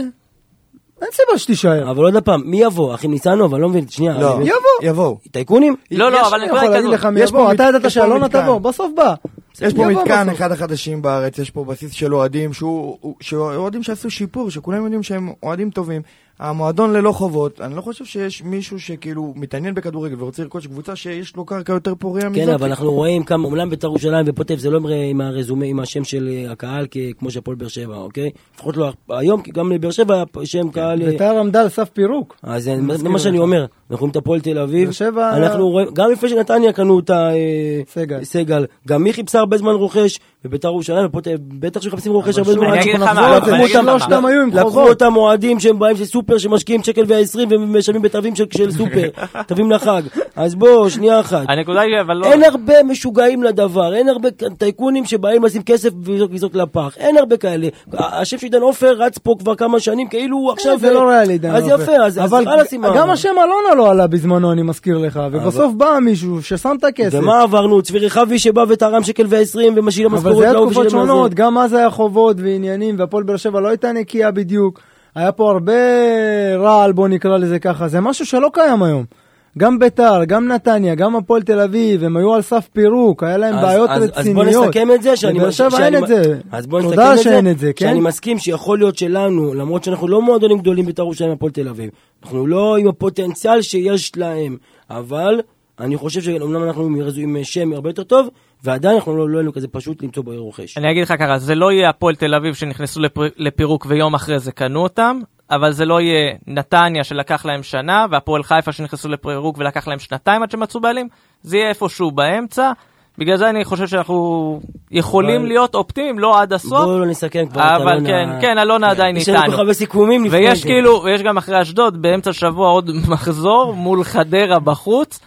אין סיבה שתישאר. אבל עוד פעם, מי יבוא? אחי ניסנו, אבל אני לא מבין, שנייה. לא, יבוא. יבוא. טייקונים? לא, לא, אבל להגיד כזאת. יש פה אתה ידעת שאלונה. תבוא, בסוף בא. יש פה מתקן. אחד החדשים בארץ, יש פה בסיס של אוהדים, שהוא, הוא- שאוהדים שעשו שיפור, שכולם יודעים שהם אוהדים טובים. המועדון ללא חובות, אני לא חושב שיש מישהו שכאילו מתעניין בכדורגל ורוצה לרכוש קבוצה שיש לו קרקע יותר פוריה מזאת. כן, אבל אנחנו רואים כמה, אומנם בית"ר ירושלים ופוטף זה לא עם- עם הרזומה, עם השם של אה, הקהל כמו שהפועל באר שבע, אוקיי? לפחות לא היום, כי גם לבאר שבע שם קהל... אה, ביתר עמדה על סף פירוק. אז זה מה שאני. אומר, אנחנו רואים את הפועל תל אביב, אנחנו רואים, גם לפני שנתניה קנו את ה- אה, סגל. גם מי חיפשה הרבה זמן רוכש, וביתר ירושלים, בטח שמחפשים רוכש הרבה זמן. לקחו. אותם אוהדים שהם באים של סופר שמשקיעים שקל ועשרים ומשלמים בתווים של, סופר, תווים לחג. אז בוא, שנייה אחת. הנקודה היא, אבל לא... אין הרבה משוגעים לדבר, אין הרבה טייקונים שבאים לשים כסף ולזרוק לזרוק לפח, אין הרבה כאלה. השם של עידן עופר רץ פה כבר כמה שנים, כאילו הוא עכשיו... זה לא ריאלי, דן אז עופר. יפה, אז אז אבל חלאס עם ה- גם השם אלונה לא עלה בזמנו, אני מזכיר לך, ובסוף בא מישהו ששם את הכסף. ומה עברנו? צבי רחבי שבא ותרם שקל ועשרים ומשאיל אבל זה היה תקופות. שונות, גם אז היה חובות ועניינים, והפועל באר שבע לא הייתה נקייה בדיוק. היה פה הרבה רעל, בוא נקרא לזה ככה. זה משהו שלא קיים היום. גם ביתר, גם נתניה, גם הפועל תל אביב, הם היו על סף פירוק, היה להם אז- בעיות אז- רציניות. אז בוא נסכם את זה, שאני... שבע שאני- אין את זה. אז בוא נסכם שאין את זה, כן? שאני מסכים שיכול להיות שלנו, למרות שאנחנו לא מועדונים גדולים בית"ר ירושלים הפועל תל אביב, אנחנו לא עם הפוטנציאל שיש להם, אבל אני חושב שאומנם אנחנו עם שם הרבה יותר טוב, ועדיין אנחנו לא לא היינו כזה פשוט למצוא בו רוכש. אני אגיד לך ככה, זה לא יהיה הפועל תל אביב שנכנסו לפר- לפירוק ויום אחרי זה קנו אותם, אבל זה לא יהיה נתניה שלקח להם שנה, והפועל חיפה שנכנסו לפירוק ולקח להם שנתיים עד שמצאו בעלים, זה יהיה איפשהו באמצע. בגלל זה אני חושב שאנחנו יכולים אבל- להיות אופטימיים, לא עד הסוף, בואו לא נסכם כבר את אבל אלונה. כן, כן, אלונה עדיין יש לנו איתנו. כל כך הרבה סיכומים לפני ויש. כאילו, ויש גם אחרי אשדוד, באמצע השבוע עוד מחזור מול חדרה בחוץ.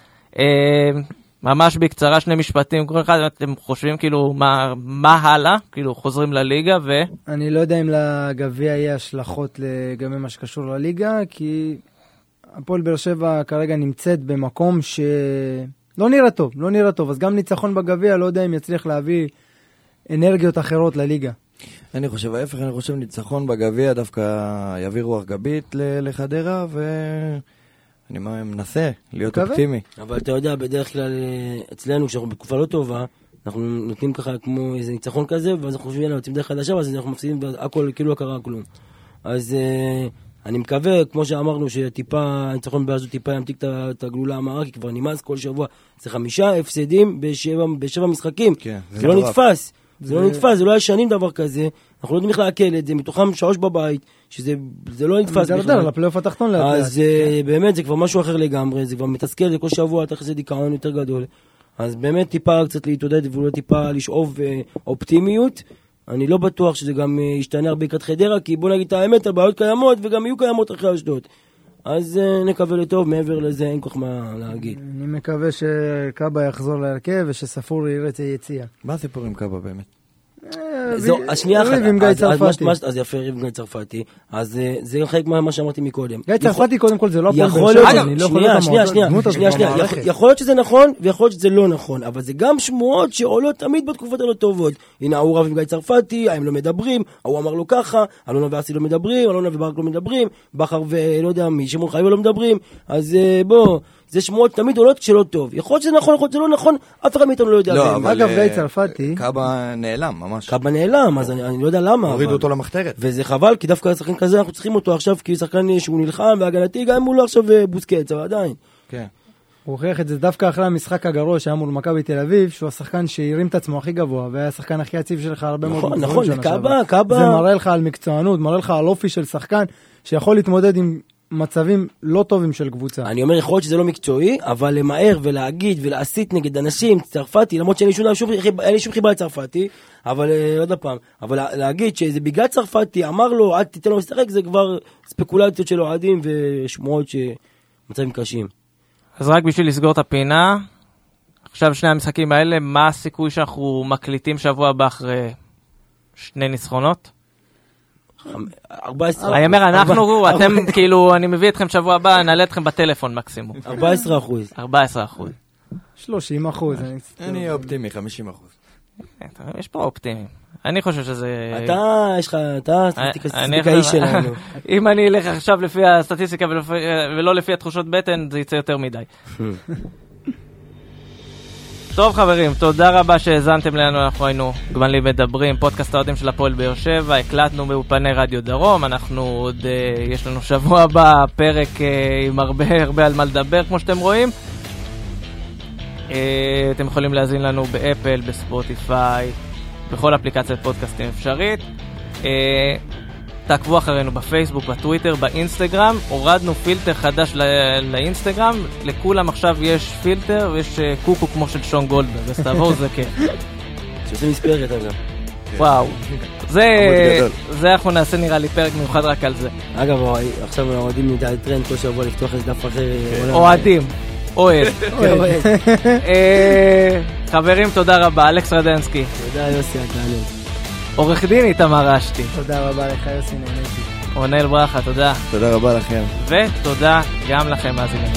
ממש בקצרה, שני משפטים, כל אחד, אתם חושבים כאילו, מה, מה הלאה? כאילו, חוזרים לליגה ו... אני לא יודע אם לגביע יהיה השלכות לגבי מה שקשור לליגה, כי הפועל באר שבע כרגע נמצאת במקום שלא נראה טוב, לא נראה טוב. אז גם ניצחון בגביע, לא יודע אם יצליח להביא אנרגיות אחרות לליגה. אני חושב ההפך, אני חושב ניצחון בגביע דווקא יביא רוח גבית לחדרה, ואני מנסה להיות. אופטימי. אבל אתה יודע, בדרך כלל אה, אצלנו, כשאנחנו בתקופה לא טובה, אנחנו נותנים ככה כמו איזה ניצחון כזה, ואז אנחנו חושבים, יאללה, יוצאים דרך חדשה, ואז אנחנו מפסידים, והכל כאילו לא קרה כלום. אז אה, אני מקווה, כמו שאמרנו, שטיפה, הניצחון באשדוד טיפה ימתיק את הגלולה המרה, כי כבר נמאס כל שבוע. זה חמישה הפסדים בשבע, בשבע משחקים. כן, זה זה לא. נתפס. זה לא נתפס, זה לא היה שנים דבר כזה. אנחנו לא יודעים איך לעכל את זה, מתוכם שלוש בבית, שזה זה לא נתפס בכלל. לפלייאוף התחתון לאט לאט. אז אה, באמת זה כבר משהו אחר לגמרי, זה כבר מתסכל, זה כל שבוע אתה נכנס לדיכאון יותר גדול. אז באמת טיפה קצת להתעודד ואולי טיפה לשאוב אה, אופטימיות. אני לא בטוח שזה גם אה, ישתנה הרבה לקראת חדרה, כי בוא נגיד את האמת, הבעיות קיימות וגם יהיו קיימות אחרי אשדוד. אז אה, נקווה לטוב, מעבר לזה אין כל כך מה להגיד. אני מקווה שקאבה יחזור להרכב ושספורי יראה את היציאה. מה הסיפור עם קאבה באמת? אה, זו, אז שנייה אחת, עם גיא צרפתי. אז יפה, ריב עם גיא צרפתי. אז אה, זה חלק מה שאמרתי מקודם. גיא צרפתי קודם כל זה לא הפועל באר שבע, אגב, אני לא יכול שנייה, להיות שנייה, שנייה. יכול- להיות שזה נכון, ויכול להיות שזה לא נכון, אבל זה גם שמועות שעולות תמיד בתקופות הלא טובות. הנה, ההוא רב עם גיא צרפתי, הם לא מדברים, ההוא אמר לו ככה, אלונה ואסי לא מדברים, אלונה וברק לא מדברים, בכר ולא יודע מי, שמעון חייבה לא מדברים, אז אה, בוא, זה שמועות תמיד עולות כשלא טוב. יכול להיות שזה נכון, יכול להיות שזה לא נכון, אף אחד מאיתנו לא יודע. לא. אבל... אגב, אה, גיא צרפתי- קאבה נעלם, ממש. קאבה נעלם, אז אני לא יודע למה. הורידו אותו למחתרת. וזה חבל, כי דווקא שחקן כזה אנחנו צריכים אותו עכשיו, כי שחקן שהוא נלחם והגנתי, גם אם הוא לא עכשיו אה, בוסקץ, אבל עדיין. כן. הוא הוכיח את זה דווקא אחרי המשחק הגרוע שהיה מול מכבי תל אביב, שהוא השחקן שהרים את עצמו הכי גבוה, והיה השחקן הכי יציב שלך הרבה מאוד נכון, מחזורים נכון, שנה קאבה. קאבה- זה מראה לך על מקצוענות, מראה לך על אופי של שחקן שיכול להתמודד עם מצבים לא טובים של קבוצה. אני אומר, יכול להיות שזה לא מקצועי, אבל למהר ולהגיד ולהסית נגד אנשים, צרפתי, למרות שאין לי שום, שום, אין לי שום חיבה לצרפתי, אבל אה, עוד פעם, אבל לה- להגיד שזה בגלל צרפתי, אמר לו, אל תיתן לו לשחק, זה כבר ספקולציות של אוהדים ושמועות שמצבים קשים. אז רק בשביל לסגור את הפינה, עכשיו שני המשחקים האלה, מה הסיכוי שאנחנו מקליטים שבוע הבא אחרי שני ניצחונות? 14 אני אומר, אנחנו, אתם כאילו, אני מביא אתכם שבוע הבא, נעלה אתכם בטלפון מקסימום. 14 אחוז. 14 אחוז. 30 אחוז. אני- אני אופטימי, 50 אחוז. יש פה אופטימיים. אני חושב שזה... אתה, יש לך, אתה סטטיסטיקאי אה, אני- סטטיסטיקאי שלנו. אם אני אלך עכשיו לפי הסטטיסטיקה ולא לפי התחושות בטן, זה יצא יותר מדי. טוב חברים, תודה רבה שהאזנתם לנו, אנחנו היינו גמלים מדברים, פודקאסט האוהדים של הפועל באר שבע, הקלטנו באולפני רדיו דרום, אנחנו עוד, אה, יש לנו שבוע הבא פרק אה, עם הרבה הרבה על מה לדבר, כמו שאתם רואים. אה, אתם יכולים להאזין לנו באפל, בספוטיפיי, בכל אפליקציית פודקאסטים אפשרית. אה, תעקבו אחרינו בפייסבוק, בטוויטר, באינסטגרם. הורדנו פילטר חדש לא- לאינסטגרם. לכולם עכשיו יש פילטר ויש אה, קוקו כמו של שון גולדברג, אז תבואו, זה כיף. שעושה מספרת אגב. וואו. זה. זה אנחנו נעשה נראה לי פרק מיוחד רק על זה. אגב, עכשיו האוהדים נדע טרנד כל שבוע לפתוח איזה דף אחר. עולם. אוהדים, אוהד. אוהד. אה, חברים, תודה רבה. אלכס רדנסקי. תודה יוסי, אתה. עורך דין איתמר אשתי. תודה רבה לך, יוסי, נהניתי. רונל ברכה, תודה. תודה רבה לכם. ותודה גם לכם, מאזינים.